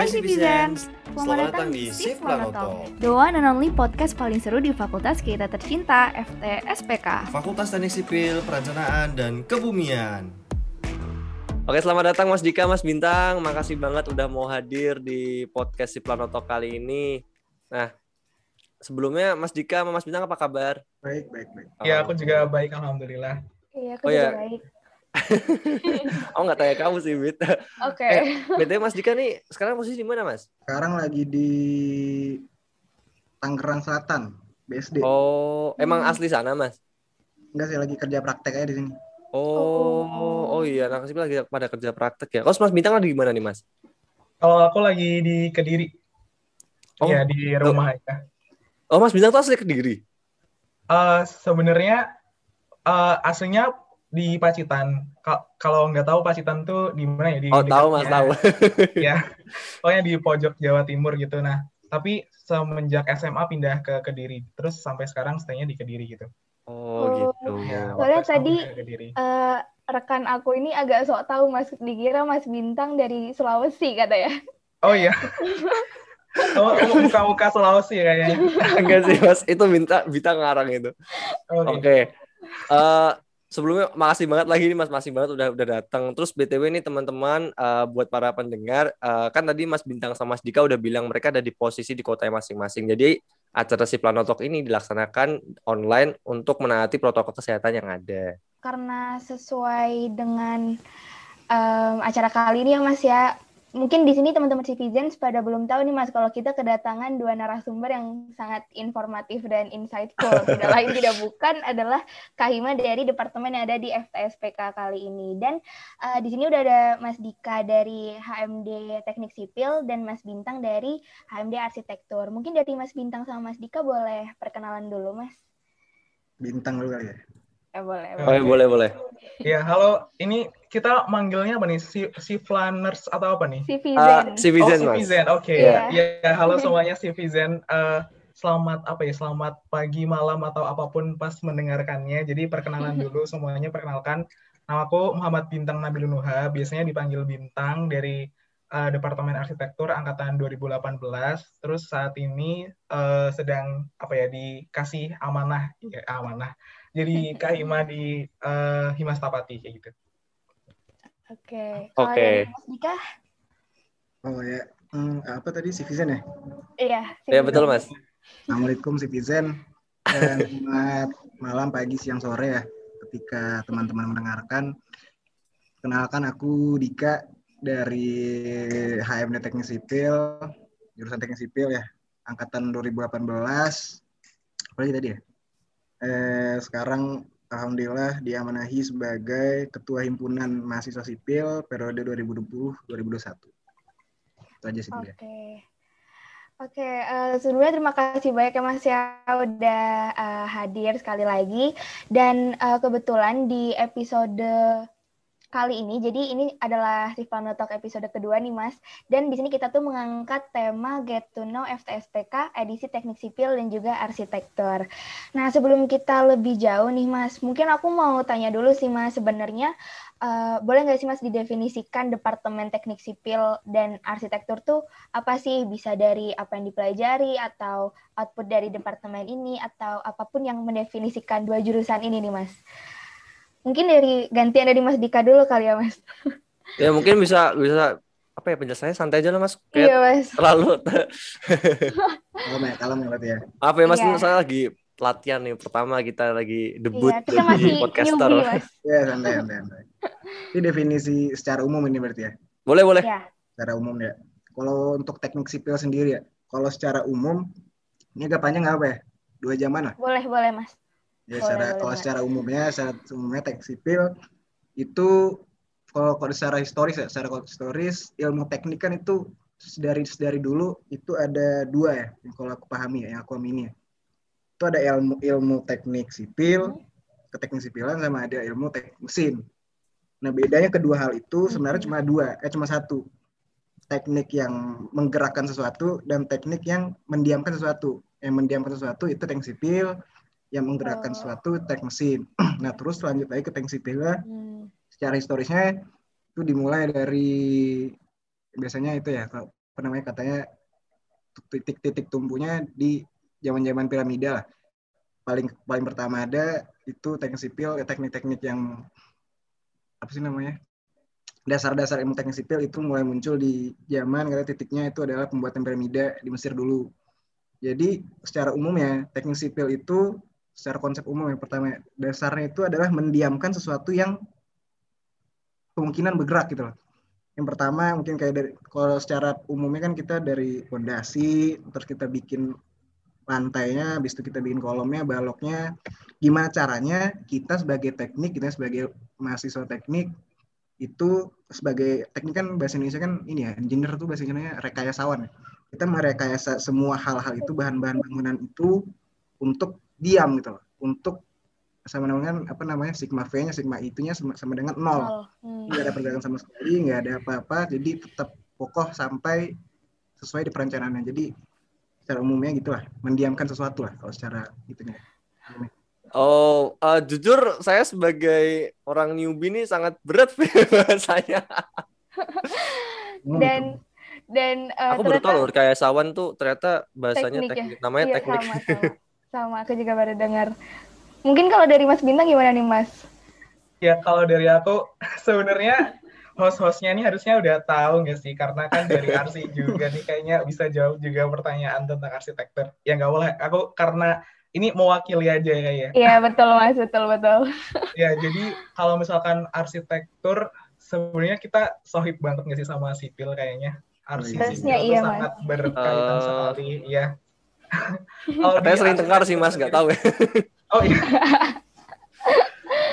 Hai Citizens, selamat datang di Sif Planoto. The one and only podcast paling seru di fakultas kita tercinta, FTSPK. Fakultas Teknik Sipil, Perencanaan, dan Kebumian. Oke, selamat datang Mas Dika, Mas Bintang. Makasih banget udah mau hadir di podcast Sif Planoto kali ini. Nah, sebelumnya Mas Dika sama Mas Bintang apa kabar? Baik, baik, baik. Ya, aku juga baik, alhamdulillah. Iya, aku Oh, juga ya. baik. oh nggak tanya kamu sih, Bit. Oke. Eh, BTW Mas Dika nih sekarang posisi di mana, Mas? Sekarang lagi di Tangerang Selatan, BSD. Oh, emang Hmm. asli sana, Mas? Enggak sih lagi kerja praktek aja di sini. Oh, oh iya, anak sipil lagi pada kerja praktek ya. Kalau Mas Bintang lagi di mana nih, Mas? Kalau aku lagi di Kediri. Oh, Iya, di rumah ya. Oh, Mas Bintang tuh asli Kediri. Eh, sebenarnya eh, aslinya di Pacitan. Ka- Kalau nggak tahu Pacitan tuh di mana ya? Di Oh, tahu Mas, tahu. ya, pokoknya di pojok Jawa Timur gitu. Nah, tapi semenjak SMA pindah ke Kediri, terus sampai sekarang stay-nya di Kediri gitu. Oh, gitu. Ya, Soalnya tadi, ke Kediri. Eh, rekan aku ini agak sok tahu Mas dikira Mas Bintang dari Sulawesi kata ya. Oh iya. Oh, oh, muka-muka Sulawesi ya kayaknya. Enggak sih, Mas. Itu minta Bintang ngarang itu. Oke. Oke. Eh, sebelumnya makasih banget lagi nih Mas, makasih banget udah udah datang. Terus BTW nih teman-teman eh, buat para pendengar, eh, kan tadi Mas Bintang sama Mas Dika udah bilang mereka ada di posisi di kota masing-masing. Jadi acara si Planotok ini dilaksanakan online untuk menaati protokol kesehatan yang ada. Karena sesuai dengan em, acara kali ini ya Mas ya. Mungkin di sini teman-teman citizens pada belum tahu nih Mas kalau kita kedatangan dua narasumber yang sangat informatif dan insightful. Tidak lain tidak bukan adalah Kahima dari departemen yang ada di FTSPK kali ini. Dan eh, di sini udah ada Mas Dika dari HMD Teknik Sipil dan Mas Bintang dari HMD Arsitektur. Mungkin dari Mas Bintang sama Mas Dika boleh perkenalan dulu Mas. Bintang dulu kali ya. Eh, boleh. Oh, ya, boleh boleh. Ya, halo. Ini kita manggilnya apa nih? Si, si Flaners atau apa nih? Citizen. Ah, Citizen, oh, Mas. Citizen. Oke. Iya. Ya, halo semuanya Citizen. Eh, selamat apa ya? Selamat pagi, malam atau apa pun pas mendengarkannya. Jadi perkenalan dulu semuanya perkenalkan. Namaku Muhammad Bintang Nabil Nuha, biasanya dipanggil Bintang dari eh, Departemen Arsitektur angkatan 2018. Terus saat ini eh, sedang apa ya dikasih amanah, ya amanah. Jadi Kahima di eh, Himastapati kayak gitu. Oke. Oke. Mas Dika? Oh ya, Hmm, apa tadi Citizen ya? Iya. Ya betul Mas. Assalamualaikum Citizen. Dan selamat malam, pagi, siang, sore ya. Ketika teman-teman mendengarkan. Kenalkan aku Dika dari HMD Teknik Sipil, jurusan Teknik Sipil ya, angkatan 2018. Apalagi tadi ya? Eh, sekarang Alhamdulillah diamanahi sebagai Ketua Himpunan Mahasiswa Sipil periode 2020-2021. Itu aja sih. Oke. Oke, eh, sebelumnya terima kasih banyak ya Mas ya udah eh, hadir sekali lagi dan eh, kebetulan di episode kali ini jadi ini adalah Rifano Talk episode kedua nih Mas dan di sini kita tuh mengangkat tema Get to Know FTSPK edisi Teknik Sipil dan juga Arsitektur. Nah, sebelum kita lebih jauh nih Mas, mungkin aku mau tanya dulu sih Mas sebenarnya eh, boleh nggak sih Mas didefinisikan Departemen Teknik Sipil dan Arsitektur tuh apa sih bisa dari apa yang dipelajari atau output dari departemen ini atau apa pun yang mendefinisikan dua jurusan ini nih Mas. Mungkin dari gantian dari Mas Dika dulu kali ya Mas. Ya mungkin bisa bisa apa ya penjelasannya santai aja lah Mas. Kayak Iya Mas. terlalu Kalem ya, kalem ya berarti ya. apa ya Mas Iya. saya lagi latihan nih pertama kita lagi debut Iya, kita masih podcaster. newbie Mas. Ya, santai, santai, santai. Ini definisi secara umum ini berarti ya. Boleh boleh. Ya. Secara umum ya. Kalau untuk teknik sipil sendiri ya, kalau secara umum, ini agak panjang apa ya? Dua jaman lah. Boleh, boleh Mas. Ya, Boleh, secara, boleh kalau secara umumnya, secara umumnya teknik sipil itu kalau kalau secara historis ya, secara historis ilmu teknik kan itu dari dari dulu itu ada dua ya, yang kalau aku pahami ya, yang aku amini ya. Itu ada ilmu ilmu teknik sipil, keteknik sipilan sama ada ilmu teknik mesin. Nah, bedanya kedua hal itu sebenarnya cuma dua, eh cuma satu. Teknik yang menggerakkan sesuatu dan teknik yang mendiamkan sesuatu. Yang mendiamkan sesuatu itu teknik sipil, yang menggerakkan Oh. sesuatu teknik mesin. Nah, terus lanjut lagi ke teknik sipilnya, Hmm. secara historisnya itu dimulai dari biasanya itu ya kalau apa namanya katanya titik-titik tumpunya di zaman-zaman piramida lah. Paling paling pertama ada itu teknik sipil, ya teknik-teknik yang apa sih namanya? Dasar-dasar ilmu teknik sipil itu mulai muncul di zaman karena titiknya itu adalah pembuatan piramida di Mesir dulu. Jadi secara umum ya teknik sipil itu secara konsep umum yang pertama dasarnya itu adalah mendiamkan sesuatu yang kemungkinan bergerak gitu loh. Yang pertama mungkin kayak dari kalau secara umumnya kan kita dari fondasi terus kita bikin lantainya, habis itu kita bikin kolomnya, baloknya. Gimana caranya kita sebagai teknik, kita sebagai mahasiswa teknik itu sebagai teknik kan bahasa Indonesia kan ini ya, engineer tuh bahasa Indonesia rekayasawan. Kita merekayasa semua hal-hal itu bahan-bahan bangunan itu untuk diam gitu loh, untuk sama dengan apa namanya sigma v-nya sigma itunya sama, sama dengan nol Hmm. nggak ada pergerakan sama sekali nggak ada apa-apa jadi tetap kokoh sampai sesuai di perencanaannya jadi secara umumnya gitulah mendiamkan sesuatu lah kalau secara itunya Oh, eh, jujur saya sebagai orang newbie ini sangat berat bahasanya. Umum Dan dan eh, Aku baru tahu loh ternyata kayasawan tuh ternyata bahasanya Teknik ya? teknik, namanya iya, teknik. sama sama sama aku juga baru dengar. Mungkin kalau dari Mas Bintang gimana nih Mas? Ya kalau dari aku sebenarnya host-hostnya ini harusnya udah tahu nggak sih karena kan dari Arsi juga nih kayaknya bisa jawab juga pertanyaan tentang arsitektur. Ya nggak boleh. Aku karena ini mewakili aja ya ya. Iya betul Mas, betul betul. Ya jadi kalau misalkan arsitektur sebenarnya kita sohib banget nggak sih sama sipil kayaknya. Arsi Harusnya sipil iya, tuh Mas. sangat berkaitan Eh. sekali. Ya. Kalau Katanya di sering tengkar sih Mas, nggak tahu ya. Oh iya.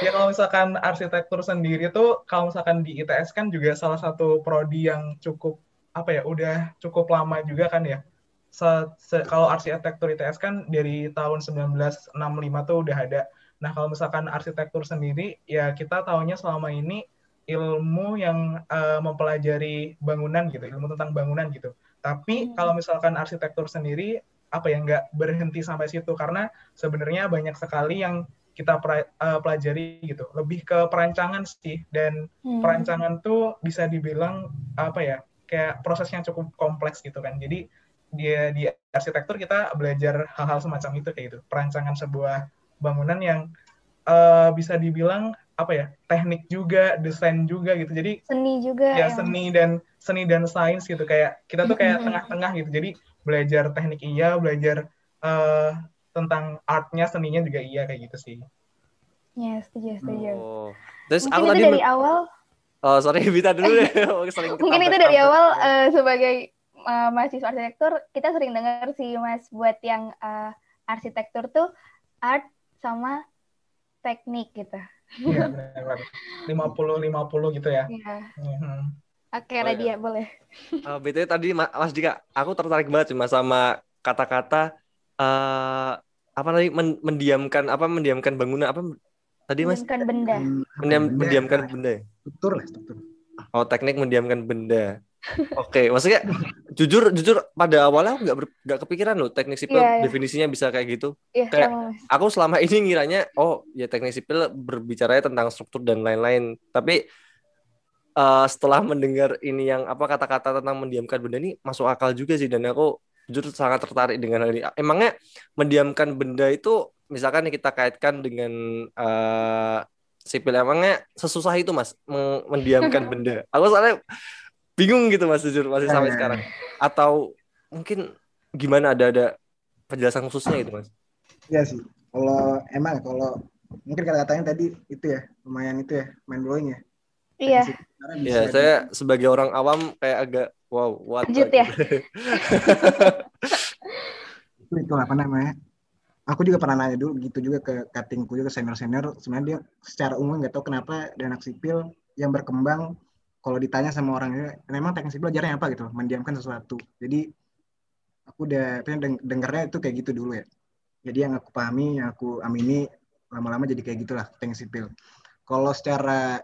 ya kalau misalkan arsitektur sendiri tuh kalau misalkan di ITS kan juga salah satu prodi yang cukup apa ya udah cukup lama juga kan ya. Se- se- kalau arsitektur ITS kan dari tahun 1965 tuh udah ada. Nah kalau misalkan arsitektur sendiri ya kita tahunya selama ini ilmu yang eh, mempelajari bangunan gitu, ilmu tentang bangunan gitu. Tapi Hmm. kalau misalkan arsitektur sendiri apa ya nggak berhenti sampai situ. Karena sebenarnya banyak sekali yang kita pra- eh, pelajari gitu. Lebih ke perancangan sih. Dan Hmm. perancangan tuh bisa dibilang apa ya kayak proses yang cukup kompleks gitu kan. Jadi dia di arsitektur kita belajar hal-hal semacam itu kayak gitu. Perancangan sebuah bangunan yang eh, bisa dibilang apa ya teknik juga desain juga gitu. Jadi Seni juga ya yang- seni dan seni dan sains gitu. Kayak kita tuh kayak Mhm. tengah-tengah gitu. Jadi belajar teknik iya belajar eh, tentang artnya seninya juga iya kayak gitu sih Ya, setuju, setuju. Oh. Terus Mungkin aku itu tadi dari awal, Oh, sorry Vita dulu deh. Sering mungkin itu dari awal eh, sebagai eh, mahasiswa arsitektur, kita sering dengar sih Mas buat yang eh, arsitektur tuh art sama teknik gitu. Iya benar lima puluh lima puluh gitu ya Iya. Mhm. Oke, Oh, iya. Radia boleh. Eh, BTW tadi Ma- Mas Dika, aku tertarik banget cuma sama kata-kata eh apa tadi men- mendiamkan apa mendiamkan bangunan apa tadi Mas Bukan benda. Hmm, Mendiam, benda, mendiamkan benda. ya? struktur lah struktur Oh, teknik mendiamkan benda. Oke, maksudnya jujur jujur pada awalnya aku nggak ber- nggak kepikiran loh teknik sipil Iya, iya. definisinya bisa kayak gitu. Iya, Kayak- sama Mas. Aku selama ini ngiranya oh ya teknik sipil berbicara tentang struktur dan lain-lain. Tapi eh, setelah mendengar ini yang apa kata-kata tentang mendiamkan benda ini masuk akal juga sih dan aku jujur sangat tertarik dengan hal ini. Emangnya mendiamkan benda itu misalkan kita kaitkan dengan eh, sipil emangnya sesusah itu Mas mendiamkan benda. Aku soalnya bingung gitu Mas jujur masih sampai Ya, ya, ya. sekarang. Atau mungkin gimana ada ada penjelasan khususnya gitu Mas? Iya sih kalau emang kalau mungkin kata-katanya tadi itu ya lumayan itu ya main blowing ya Iya, Ya, di- saya sebagai orang awam kayak agak wow, what Lanjut ya. itu itu apa namanya? Aku juga pernah nanya dulu gitu juga ke cuttingku juga senior senior sebenarnya dia secara umum nggak tahu kenapa di anak sipil yang berkembang. Kalau ditanya sama orangnya memang teknik sipil ajarnya apa? gitu mendiamkan sesuatu. Jadi aku udah pengen deng- dengarnya itu kayak gitu dulu ya. Jadi yang aku pahami yang aku amini lama-lama jadi kayak gitulah teknik sipil. Kalau secara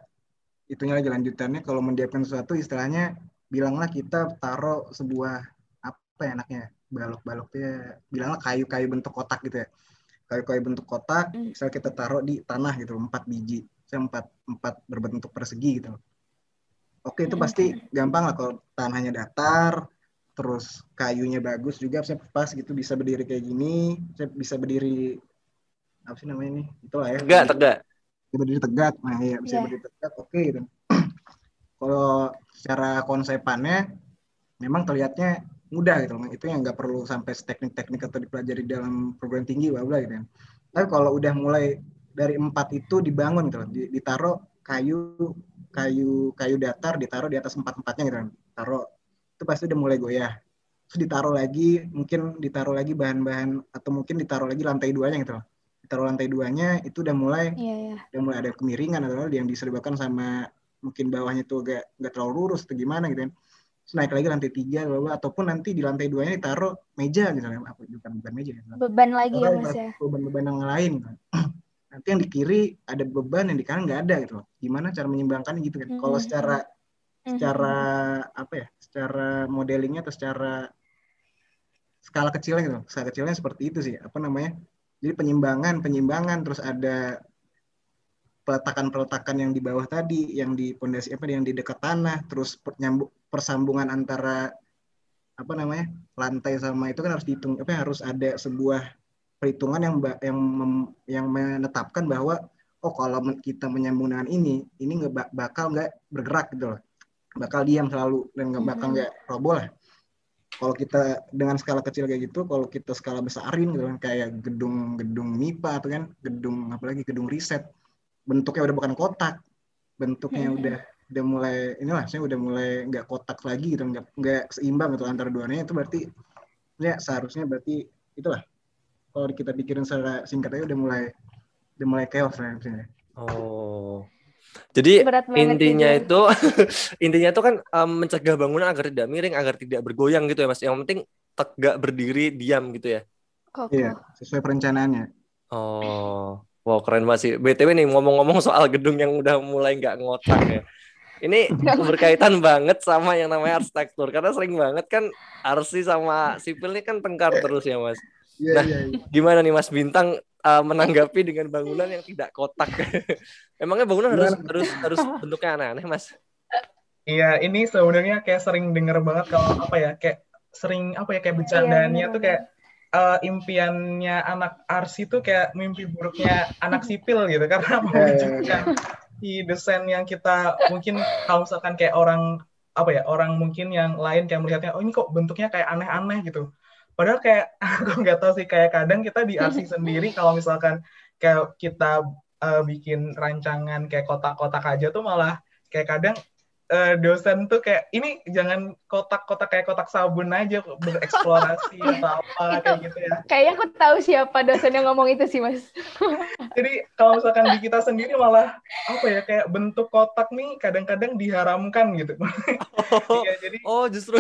itunya lagi lanjutannya. Kalau mendiamkan sesuatu istilahnya bilanglah kita taruh sebuah apa ya enaknya balok-baloknya bilanglah kayu-kayu bentuk kotak gitu ya. Kayu-kayu bentuk kotak Hmm. misal kita taruh di tanah gitu empat biji. Saya empat empat berbentuk persegi gitu. Oke itu Hmm. pasti gampang lah kalau tanahnya datar terus kayunya bagus juga saya pas gitu bisa berdiri kayak gini saya bisa berdiri apa sih namanya ini? Itulah ya. Tegak, tegak. Bisa berdiri tegak nah ya bisa Iya. berdiri tegak oke gitu. Kalau secara konsepannya memang terlihatnya mudah gitu. Loh. itu yang nggak perlu sampai teknik-teknik atau dipelajari dalam perguruan tinggi bla bla gitu kan tapi kalau udah mulai dari empat itu dibangun gitu. Ditaruh kayu kayu kayu datar ditaruh di atas empat empatnya gitu. Kan taruh. Itu pasti udah mulai goyah. Terus ditaruh lagi mungkin ditaruh lagi bahan-bahan atau mungkin ditaruh lagi lantai duanya gitu. loh ditaruh lantai duanya itu udah mulai Iya, iya. udah mulai ada kemiringan atau yang disebabkan sama mungkin bawahnya tuh agak nggak terlalu lurus atau gimana gitu kan terus naik lagi lantai tiga bla. ataupun nanti di lantai duanya ditaruh meja gitu kan apa bukan bukan meja ya Beban lagi ya, Taruh Mas ya. beban-beban yang lain kan. nanti yang di kiri ada beban yang di kanan nggak ada gitu loh gimana cara menyimbangkan gitu kan kalau Mhm. secara Mhm. secara apa ya secara modelingnya atau secara skala kecilnya gitu skala kecilnya seperti itu sih apa namanya jadi penyimbangan penyimbangan terus ada peletakan peletakan yang di bawah tadi yang di pondasi apa yang di dekat tanah terus per- nyambu- persambungan antara apa namanya lantai sama itu kan harus dihitung apa harus ada sebuah perhitungan yang yang mem- yang menetapkan bahwa oh kalau kita menyambung dengan ini ini nggak ba- bakal nggak bergerak gitu loh. Bakal diam selalu dan nggak bakal nggak roboh lah kalau kita dengan skala kecil kayak gitu kalau kita skala besarin gitu kan kayak gedung-gedung MIPA atau kan gedung apalagi gedung riset bentuknya udah bukan kotak bentuknya Mhm. udah udah mulai inilah saya udah mulai nggak kotak lagi gitu nggak nggak seimbang gitu antara duanya itu berarti ya seharusnya berarti itulah kalau kita pikirin secara singkat aja udah mulai udah mulai chaos lah. Oh. Jadi Berat intinya gitu. itu intinya itu kan em, mencegah bangunan agar tidak miring, agar tidak bergoyang gitu ya Mas. Yang penting tegak berdiri, diam gitu ya. Kokoh. Iya, sesuai perencanaannya. Oh. Wow, keren banget sih. BTW nih ngomong-ngomong soal gedung yang udah mulai nggak ngotak ya. Ini berkaitan banget sama yang namanya arsitektur karena sering banget kan arsi sama sipil ini kan tengkar terus ya Mas. Iya, Nah, iya, iya. Gimana nih Mas Bintang uh, menanggapi dengan bangunan yang tidak kotak? Emangnya bangunan harus Gimana? harus harus bentuknya aneh-aneh Mas? Iya, ini sebenarnya kayak sering denger banget kalau apa ya, kayak sering apa ya kayak bercandaannya Iya, tuh kayak eh, impiannya anak arsi tuh kayak mimpi buruknya anak sipil gitu karena mewujudkan di desain yang kita mungkin kalau misalkan kayak orang apa ya orang mungkin yang lain kayak melihatnya oh ini kok bentuknya kayak aneh-aneh gitu padahal kayak aku nggak tahu sih kayak kadang kita di arsi sendiri kalau misalkan kayak kita eh, bikin rancangan kayak kotak-kotak aja tuh malah kayak kadang eh, dosen tuh kayak ini jangan kotak-kotak kayak kotak sabun aja bereksplorasi atau apa Itu- kayak gitu ya. Kayaknya aku tahu siapa dosen yang ngomong itu sih, Mas. jadi kalau misalkan di kita sendiri malah apa ya kayak bentuk kotak nih kadang-kadang diharamkan gitu. Iya jadi Oh, justru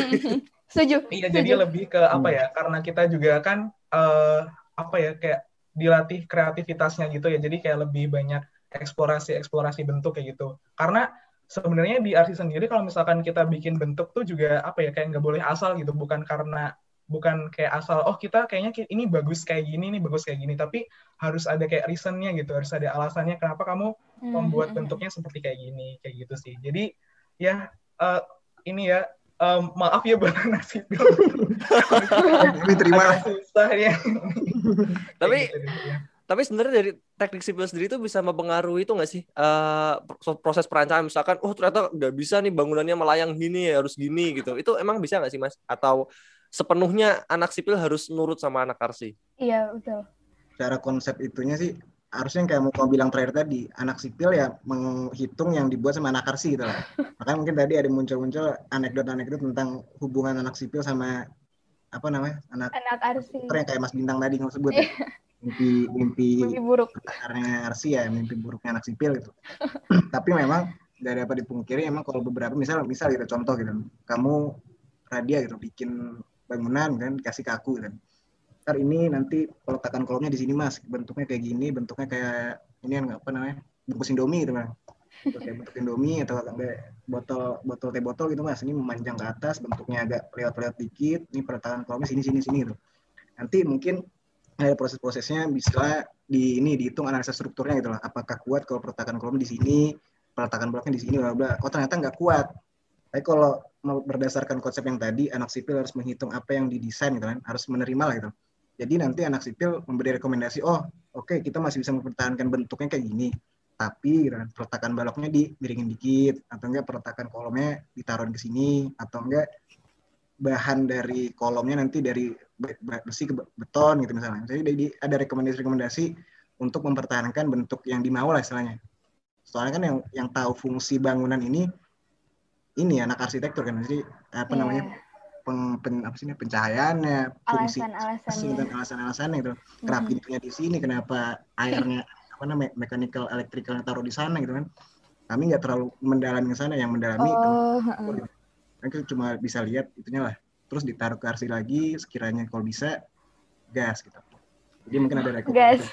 Setuju. iya jadi lebih ke apa ya karena kita juga kan eh, apa ya kayak dilatih kreativitasnya gitu ya jadi kayak lebih banyak eksplorasi eksplorasi bentuk kayak gitu karena sebenarnya di arsi sendiri kalau misalkan kita bikin bentuk tuh juga apa ya kayak nggak boleh asal gitu bukan karena bukan kayak asal oh kita kayaknya ini bagus kayak gini ini bagus kayak gini tapi harus ada kayak reasonnya gitu harus ada alasannya kenapa kamu membuat Mhm. bentuknya seperti kayak gini kayak gitu sih jadi ya eh, ini ya em, maaf ya bang anak sipil Ini terima susah ya. Tapi- gitu ya. tapi sebenarnya dari teknik sipil sendiri itu bisa mempengaruhi itu nggak sih? Pro- proses perancangan misalkan oh ternyata nggak bisa nih bangunannya melayang gini ya harus gini gitu. Itu emang bisa nggak sih mas? Atau sepenuhnya anak sipil harus nurut sama anak arsi? Iya, betul. Cara konsep itunya sih harusnya yang kayak mau kamu bilang terakhir tadi anak sipil ya menghitung yang dibuat sama anak arsi gitu lah. Makanya mungkin tadi ada muncul-muncul anekdot-anekdot tentang hubungan anak sipil sama apa namanya anak Anak arsi. yang kayak Mas Bintang tadi nggak sebut ya. mimpi mimpi Mimpi buruk. karena arsi ya mimpi buruknya anak sipil gitu. Tapi memang nggak dapat dipungkiri emang kalau beberapa misal misal gitu contoh gitu kamu Radia gitu bikin bangunan kan dikasih ke aku kan ntar ini nanti peletakan kolomnya di sini mas. Bentuknya kayak gini bentuknya kayak ini yang apa namanya bungkus indomie gitu kan kayak bentuk indomie atau kayak botol botol teh botol gitu mas. Ini memanjang ke atas bentuknya agak lewat-lewat dikit. Ini peletakan kolomnya sini sini sini gitu. Nanti mungkin ada proses-prosesnya bisa di ini dihitung analisa strukturnya gitu lah apakah kuat kalau peletakan kolom di sini peletakan bloknya di sini bla bla oh ternyata nggak kuat Tapi kalau berdasarkan konsep yang tadi, anak sipil harus menghitung apa yang didesain gitu kan, harus menerima lah gitu. Jadi nanti anak sipil memberi rekomendasi, oh oke okay, kita masih bisa mempertahankan bentuknya kayak gini, tapi peletakan baloknya dimiringin dikit, atau enggak peletakan kolomnya ditaruh ke sini, atau enggak bahan dari kolomnya nanti dari besi ke beton gitu misalnya. Jadi ada rekomendasi-rekomendasi untuk mempertahankan bentuk yang dimau lah istilahnya. Soalnya kan yang yang tahu fungsi bangunan ini ini anak arsitektur kan jadi apa yeah. namanya peng, pen, apa sih pencahayaannya fungsi alasan-alasannya. dan alasan-alasannya itu mm-hmm. kenapa pintunya di sini kenapa airnya apa namanya mechanical electrical taruh di sana gitu kan. Kami nggak terlalu mendalami ke sana yang mendalami oh, itu kan kita cuma bisa lihat itunya lah. Terus ditaruh ke arsi lagi sekiranya kalau bisa gas gitu. Jadi mungkin ada rekomendasi.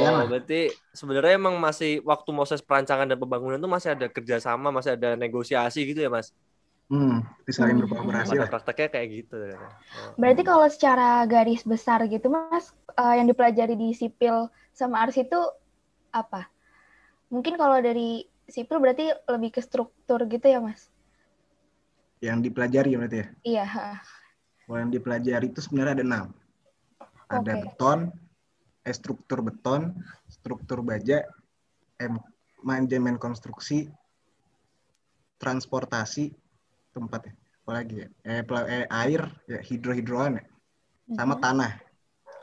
Oh, berarti sebenarnya emang masih waktu proses perancangan dan pembangunan itu masih ada kerjasama, masih ada negosiasi gitu ya, Mas? Hmm, bisa saling hmm. berkolaborasi lah. Prakteknya kayak gitu. Ya. Oh. Berarti kalau secara garis besar gitu, Mas, uh, yang dipelajari di sipil sama ars itu apa? Mungkin kalau dari sipil berarti lebih ke struktur gitu ya, Mas? Yang dipelajari berarti ya? Iya. Kalau yang dipelajari itu sebenarnya ada enam ada okay. beton, eh, struktur beton, struktur baja, eh, manajemen konstruksi, transportasi, tempat ya, apalagi ya, eh, eh air, ya hidro hidroan ya, sama mm-hmm. tanah,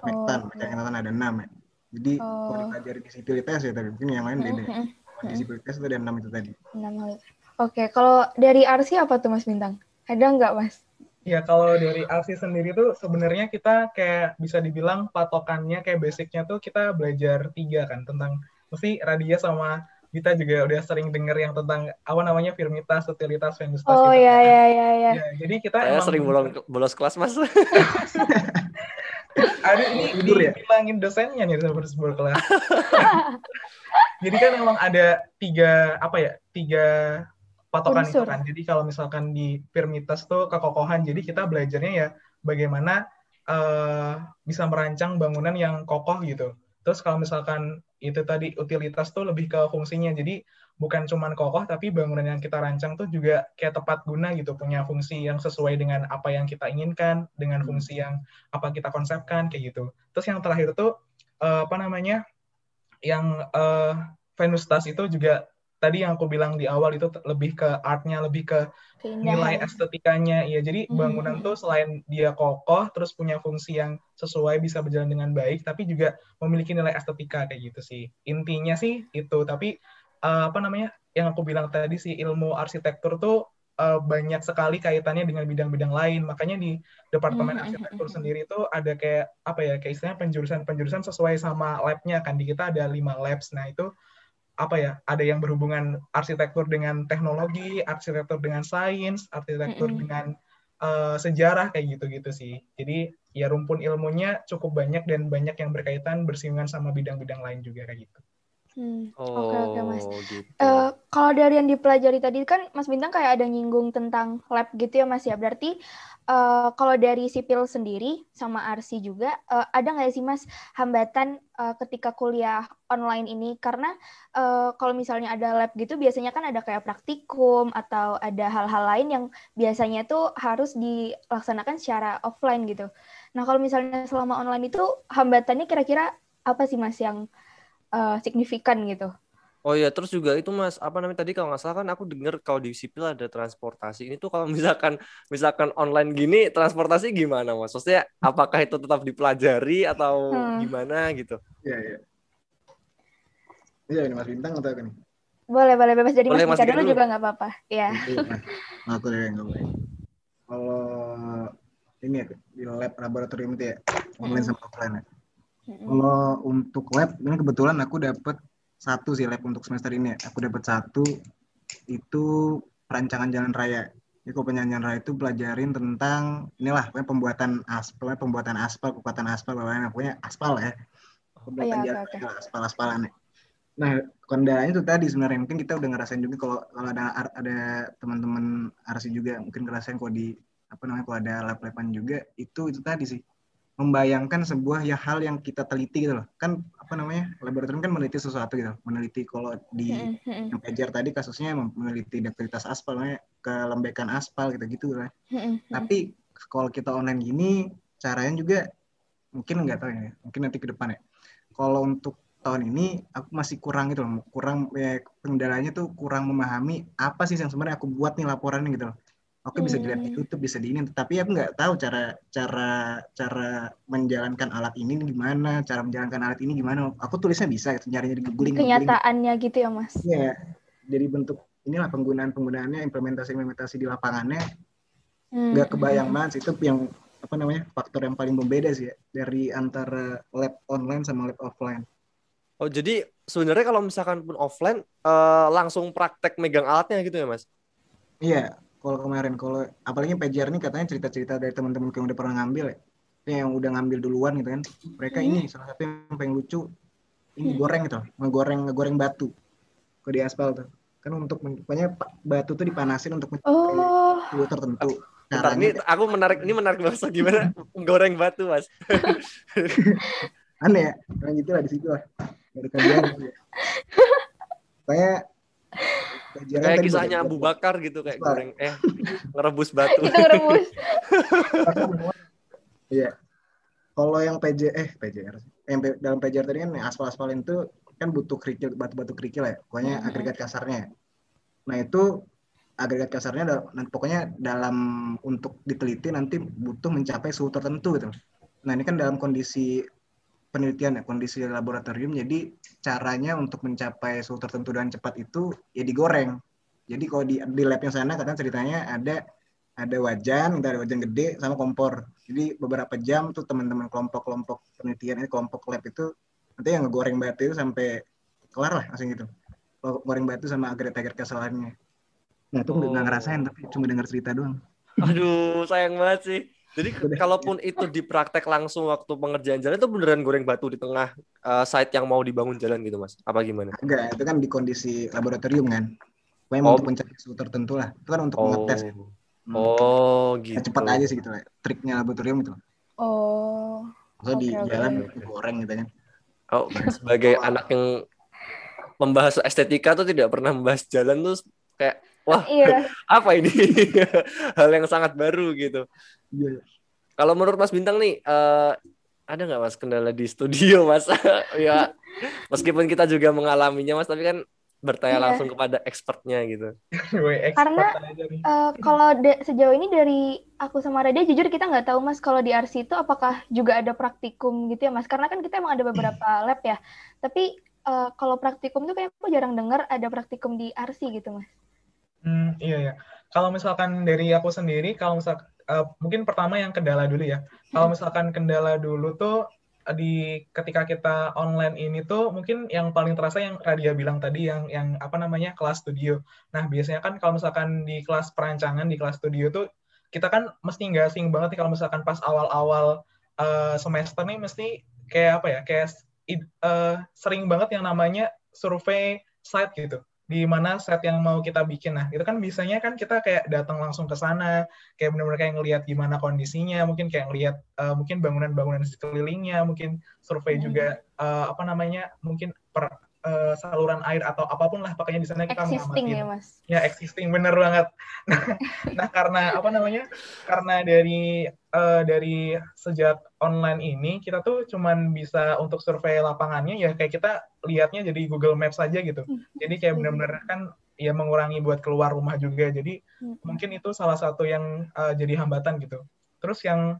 metan, oh, okay. tanah ada enam ya. Jadi oh. kalau dipelajari di sipilitas ya tadi mungkin yang lain beda. Mm-hmm. Di sipilitas itu ada enam itu tadi. Enam Oke, okay. kalau dari Arsi apa tuh Mas Bintang? Ada nggak Mas? Ya kalau dari ASI sendiri tuh sebenarnya kita kayak bisa dibilang patokannya kayak basicnya tuh kita belajar tiga kan tentang mesti Radia sama kita juga udah sering denger yang tentang apa namanya firmitas, utilitas, venustas. Oh iya iya iya iya. Ya, jadi kita Saya emang sering bolos, bolos kelas mas. Ada ini ya? bilangin dosennya nih harus bolos kelas. jadi kan emang ada tiga apa ya tiga patokan Unsur. itu kan. Jadi kalau misalkan di firmitas tuh kekokohan, jadi kita belajarnya ya bagaimana uh, bisa merancang bangunan yang kokoh gitu. Terus kalau misalkan itu tadi utilitas tuh lebih ke fungsinya. Jadi bukan cuman kokoh tapi bangunan yang kita rancang tuh juga kayak tepat guna gitu, punya fungsi yang sesuai dengan apa yang kita inginkan, dengan hmm. fungsi yang apa kita konsepkan kayak gitu. Terus yang terakhir tuh uh, apa namanya? yang uh, Venustas itu juga tadi yang aku bilang di awal itu lebih ke artnya, lebih ke nilai estetikanya. Iya, jadi mm-hmm. bangunan tuh selain dia kokoh, terus punya fungsi yang sesuai, bisa berjalan dengan baik, tapi juga memiliki nilai estetika kayak gitu sih. Intinya sih itu. Tapi uh, apa namanya? Yang aku bilang tadi sih ilmu arsitektur tuh uh, banyak sekali kaitannya dengan bidang-bidang lain. Makanya di departemen mm-hmm. arsitektur sendiri itu ada kayak apa ya? Kayak istilahnya penjurusan-penjurusan sesuai sama labnya kan. Di kita ada lima labs. Nah itu apa ya ada yang berhubungan arsitektur dengan teknologi arsitektur dengan sains arsitektur mm -hmm. dengan uh, sejarah kayak gitu-gitu sih jadi ya rumpun ilmunya cukup banyak dan banyak yang berkaitan bersinggungan sama bidang-bidang lain juga kayak gitu Hmm. Oke oh, oke mas. Gitu. Uh, kalau dari yang dipelajari tadi kan Mas Bintang kayak ada nyinggung tentang lab gitu ya Mas ya. Berarti uh, kalau dari sipil sendiri sama RC juga uh, ada nggak sih Mas hambatan uh, ketika kuliah online ini? Karena uh, kalau misalnya ada lab gitu biasanya kan ada kayak praktikum atau ada hal-hal lain yang biasanya tuh harus dilaksanakan secara offline gitu. Nah kalau misalnya selama online itu hambatannya kira-kira apa sih Mas yang uh, signifikan gitu. Oh iya, terus juga itu Mas, apa namanya tadi kalau nggak salah kan aku dengar kalau di sipil ada transportasi. Ini tuh kalau misalkan misalkan online gini transportasi gimana Mas? Maksudnya apakah itu tetap dipelajari atau hmm. gimana gitu? Iya, iya. Iya, ini Mas Bintang atau apa nih? Boleh, boleh bebas jadi boleh, Mas Bintang dulu, dulu juga nggak apa-apa. Iya. Nah, aku deh nggak boleh. Kalau ini ya di lab laboratorium itu ya, online hmm. sama offline ya. Kalau untuk lab, ini kebetulan aku dapat satu sih lab untuk semester ini. Aku dapat satu itu perancangan jalan raya. Jadi kalau penyanyian raya itu pelajarin tentang inilah pembuatan aspal, pembuatan aspal, kekuatan aspal, bagaimana pokoknya aspal ya. Pembuatan oh, iya, jalan okay, aspal-aspalan ya. Nah, kendalanya itu tadi sebenarnya mungkin kita udah ngerasain juga kalau kalau ada ada teman-teman arsi juga mungkin ngerasain kalau di apa namanya kalau ada lab-laban juga itu itu tadi sih membayangkan sebuah ya hal yang kita teliti gitu loh. Kan apa namanya? Laboratorium kan meneliti sesuatu gitu. Meneliti kalau di yang pelajar tadi kasusnya meneliti ductilitas aspal namanya kelembekan aspal gitu-gitu lah. Tapi kalau kita online gini, caranya juga mungkin nggak tahu ya, mungkin nanti ke depan ya. Kalau untuk tahun ini aku masih kurang gitu loh, kurang ya, kendalanya tuh kurang memahami apa sih yang sebenarnya aku buat nih laporan gitu loh. Oke bisa dilihat di Hmm. YouTube, bisa di ini, tapi aku nggak tahu cara cara cara menjalankan alat ini gimana, cara menjalankan alat ini gimana. Aku tulisnya bisa, gitu, nyari di googling, googling. Kenyataannya gitu ya Mas. Iya, jadi bentuk inilah penggunaan penggunaannya, implementasi implementasi di lapangannya Hmm. nggak kebayang banget sih itu yang apa namanya faktor yang paling membeda sih ya dari antara lab online sama lab offline. Oh, jadi sebenarnya kalau misalkan pun offline eh, langsung praktek megang alatnya gitu ya, Mas? Iya, kalau kemarin kalau apalagi PJR ini katanya cerita-cerita dari teman-teman yang udah pernah ngambil ya, yang udah ngambil duluan gitu kan. Mereka Hmm. ini salah satu yang paling lucu ini goreng gitu, ngegoreng ngegoreng batu ke di aspal tuh. Kan untuk pokoknya batu tuh dipanasin untuk mencapai Oh, suhu tertentu. Bentar, ini aku menarik ini menarik banget gimana goreng batu, Mas. aneh ya, kayak gitu lah di situ lah. Dari kajian gitu ya. Pokoknya Kayak tadi kisahnya Abu Bakar gitu kayak Apa? goreng eh ngerebus batu. itu ngerebus. Iya. Kalau yang PJ eh PJR. Yang P- dalam PJR tadi kan aspal-aspal itu kan butuh kerikil batu-batu kerikil ya. Pokoknya Mhm. agregat kasarnya. Nah, itu agregat kasarnya nanti pokoknya dalam untuk diteliti nanti butuh mencapai suhu tertentu gitu. Nah, ini kan dalam kondisi penelitian ya, kondisi laboratorium. Jadi caranya untuk mencapai suhu tertentu dan cepat itu ya digoreng. Jadi kalau di di labnya sana katanya ceritanya ada ada wajan, ada wajan gede sama kompor. Jadi beberapa jam tuh teman-teman kelompok-kelompok penelitian ini kelompok lab itu nanti yang ngegoreng batu itu sampai kelar lah langsung gitu. Goreng batu sama agregat-agregat kesalahannya. Nah itu Oh. nggak ngerasain tapi cuma dengar cerita doang. Aduh, sayang banget sih. Jadi kalaupun itu dipraktek langsung waktu pengerjaan jalan itu beneran goreng batu di tengah eh, site yang mau dibangun jalan gitu, Mas. Apa gimana? Enggak, itu kan di kondisi laboratorium kan. Pokoknya Oh. untuk mencapai suhu tertentu lah. Itu kan untuk Oh. ngetes. Hmm. Oh, Ya, gitu. cepat aja sih gitu lah. Triknya laboratorium itu. Oh, Maksudnya di Oke, oke. jalan goreng gitu kan. Oh, sebagai anak yang membahas estetika tuh tidak pernah membahas jalan tuh kayak wah, iya. apa ini? Hal yang sangat baru gitu. Iya. Kalau menurut Mas Bintang nih, eh, ada nggak Mas kendala di studio, Mas? ya, meskipun kita juga mengalaminya, Mas, tapi kan bertanya Iya. langsung kepada expertnya gitu. Karena-. Eh, kalau sejauh ini dari aku sama Radia jujur kita nggak tahu mas kalau di RC itu apakah juga ada praktikum gitu ya mas karena kan kita emang ada beberapa lab ya tapi eh, kalau praktikum tuh kayak aku jarang dengar ada praktikum di RC gitu mas Hmm, iya ya. Kalau misalkan dari aku sendiri, kalau misal eh, mungkin pertama yang kendala dulu ya. Kalau misalkan kendala dulu tuh di ketika kita online ini tuh mungkin yang paling terasa yang Radia bilang tadi yang yang apa namanya kelas studio. Nah biasanya kan kalau misalkan di kelas perancangan di kelas studio tuh kita kan mesti nggak asing banget nih kalau misalkan pas awal-awal eh, semester nih mesti kayak apa ya kayak eh, sering banget yang namanya survei site gitu di mana set yang mau kita bikin. Nah, itu kan biasanya kan kita kayak datang langsung ke sana, kayak benar-benar kayak ngelihat gimana kondisinya, mungkin kayak ngelihat eh, mungkin bangunan-bangunan sekelilingnya, mungkin survei Hmm. juga eh, apa namanya, mungkin per eh, saluran air atau apa pun lah pokoknya di sana kita existing ya mas. Ya existing bener banget. Nah, nah karena apa namanya? Karena dari eh, dari sejak online ini kita tuh cuman bisa untuk survei lapangannya ya kayak kita lihatnya jadi Google Maps saja gitu. Jadi kayak bener-bener kan ya mengurangi buat keluar rumah juga. Jadi Hmm. mungkin itu salah satu yang eh, jadi hambatan gitu. Terus yang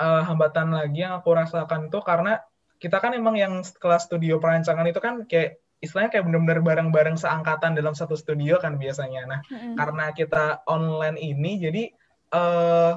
eh, hambatan lagi yang aku rasakan tuh karena kita kan emang yang kelas studio perancangan itu kan kayak istilahnya kayak bener-bener bareng-bareng seangkatan dalam satu studio kan biasanya. Nah, Mm-mm. karena kita online ini, jadi eh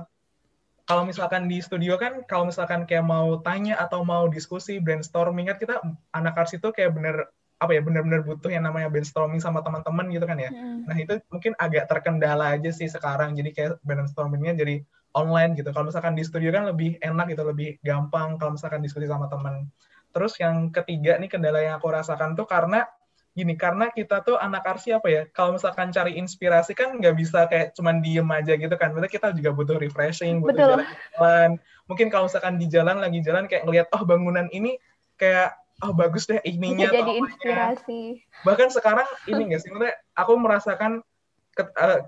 kalau misalkan di studio kan, kalau misalkan kayak mau tanya atau mau diskusi, brainstorming kan kita anak ars itu kayak bener apa ya bener-bener butuh yang namanya brainstorming sama teman-teman gitu kan ya. Mm-mm. Nah itu mungkin agak terkendala aja sih sekarang. Jadi kayak brainstormingnya jadi online gitu. Kalau misalkan di studio kan lebih enak gitu, lebih gampang kalau misalkan diskusi sama teman. Terus yang ketiga nih kendala yang aku rasakan tuh karena gini, karena kita tuh anak arsi apa ya, kalau misalkan cari inspirasi kan nggak bisa kayak cuman diem aja gitu kan. Berarti kita juga butuh refreshing, butuh Betul. jalan-jalan. Mungkin kalau misalkan di jalan lagi jalan kayak ngelihat oh bangunan ini kayak oh bagus deh bisa ininya jadi inspirasi bahkan sekarang ini nggak sih maksudnya aku merasakan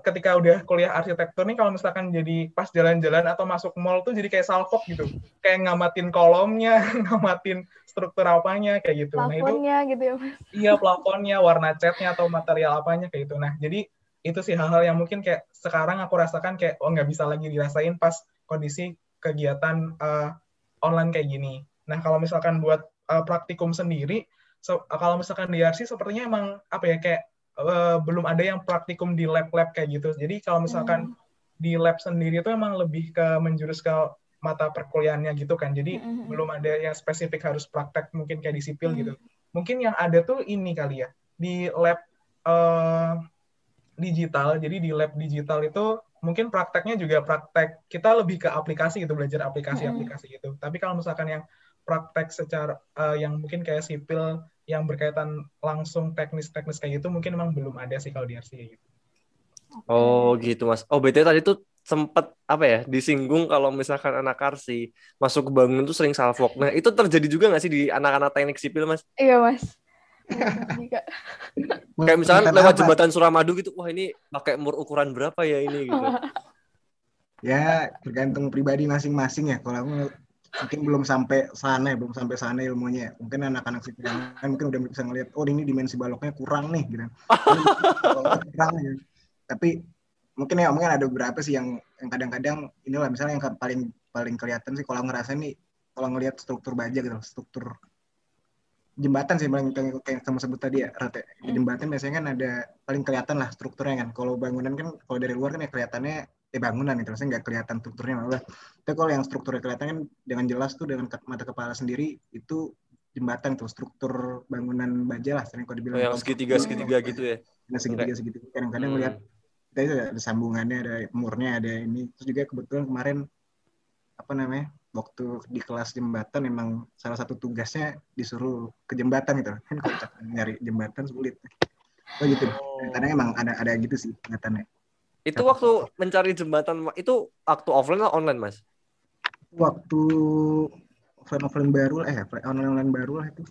ketika udah kuliah arsitektur nih kalau misalkan jadi pas jalan-jalan atau masuk mall tuh jadi kayak salfok gitu. Kayak ngamatin kolomnya ngamatin struktur apanya kayak gitu. Nah itu Plafonnya gitu ya mas. iya plafonnya warna catnya atau material apanya kayak gitu. Nah jadi itu sih hal-hal yang mungkin kayak sekarang aku rasakan kayak oh nggak bisa lagi dirasain pas kondisi kegiatan eh, online kayak gini. Nah kalau misalkan buat eh, praktikum sendiri so, kalau misalkan di RC sepertinya emang apa ya kayak eh, belum ada yang praktikum di lab-lab kayak gitu. Jadi kalau misalkan di lab sendiri itu emang lebih ke menjurus ke mata perkuliahannya gitu kan. Jadi Mm-mm. belum ada yang spesifik harus praktek mungkin kayak di sipil Hmm. gitu. Mungkin yang ada tuh ini kali ya di lab eh, digital. Jadi di lab digital itu mungkin prakteknya juga praktek kita lebih ke aplikasi gitu belajar aplikasi-aplikasi gitu. Tapi kalau misalkan yang praktek secara eh, yang mungkin kayak sipil yang berkaitan langsung teknis-teknis kayak gitu mungkin memang belum ada sih kalau di RC kayak gitu. Oh gitu mas. Oh BTW tadi tuh sempet apa ya disinggung kalau misalkan anak arsi masuk ke bangun tuh sering salfok. Nah itu terjadi juga nggak sih di anak-anak teknik sipil mas? Iya mas. Juga. Kayak misalkan lewat apa? jembatan Suramadu gitu, wah ini pakai mur ukuran berapa ya ini gitu. Ya, tergantung pribadi masing-masing ya. Kalau aku mungkin belum sampai sana, ya, belum sampai sana ilmunya. Mungkin anak-anak sipil mungkin udah bisa ngeliat, oh ini dimensi baloknya kurang nih, gitu. Kurang ya. Tapi mungkin ya mungkin ada beberapa sih yang yang kadang-kadang inilah misalnya yang paling paling kelihatan sih kalau ngerasa nih kalau ngelihat struktur baja gitu, struktur jembatan sih paling kayak kayak kamu sebut tadi ya Rate. Di jembatan biasanya kan ada paling kelihatan lah strukturnya kan kalau bangunan kan kalau dari luar kan ya kelihatannya ya bangunan itu maksudnya nggak kelihatan strukturnya malah. Tapi kalau yang strukturnya kelihatan kan dengan jelas tuh dengan mata kepala sendiri itu jembatan tuh struktur bangunan baja lah sering kalau dibilang. Oh, yang segitiga segitiga gitu ya. Nah, segitiga segitiga. Kadang-kadang Hmm. lihat kita itu ada sambungannya ada murnya ada ini. Terus juga kebetulan kemarin apa namanya waktu di kelas jembatan emang salah satu tugasnya disuruh ke jembatan gitu. Kan kalau nyari jembatan sulit. Oh gitu. Karena emang ada ada gitu sih ingatannya Itu waktu mencari jembatan itu waktu offline atau online mas? waktu offline offline baru lah eh online online baru lah itu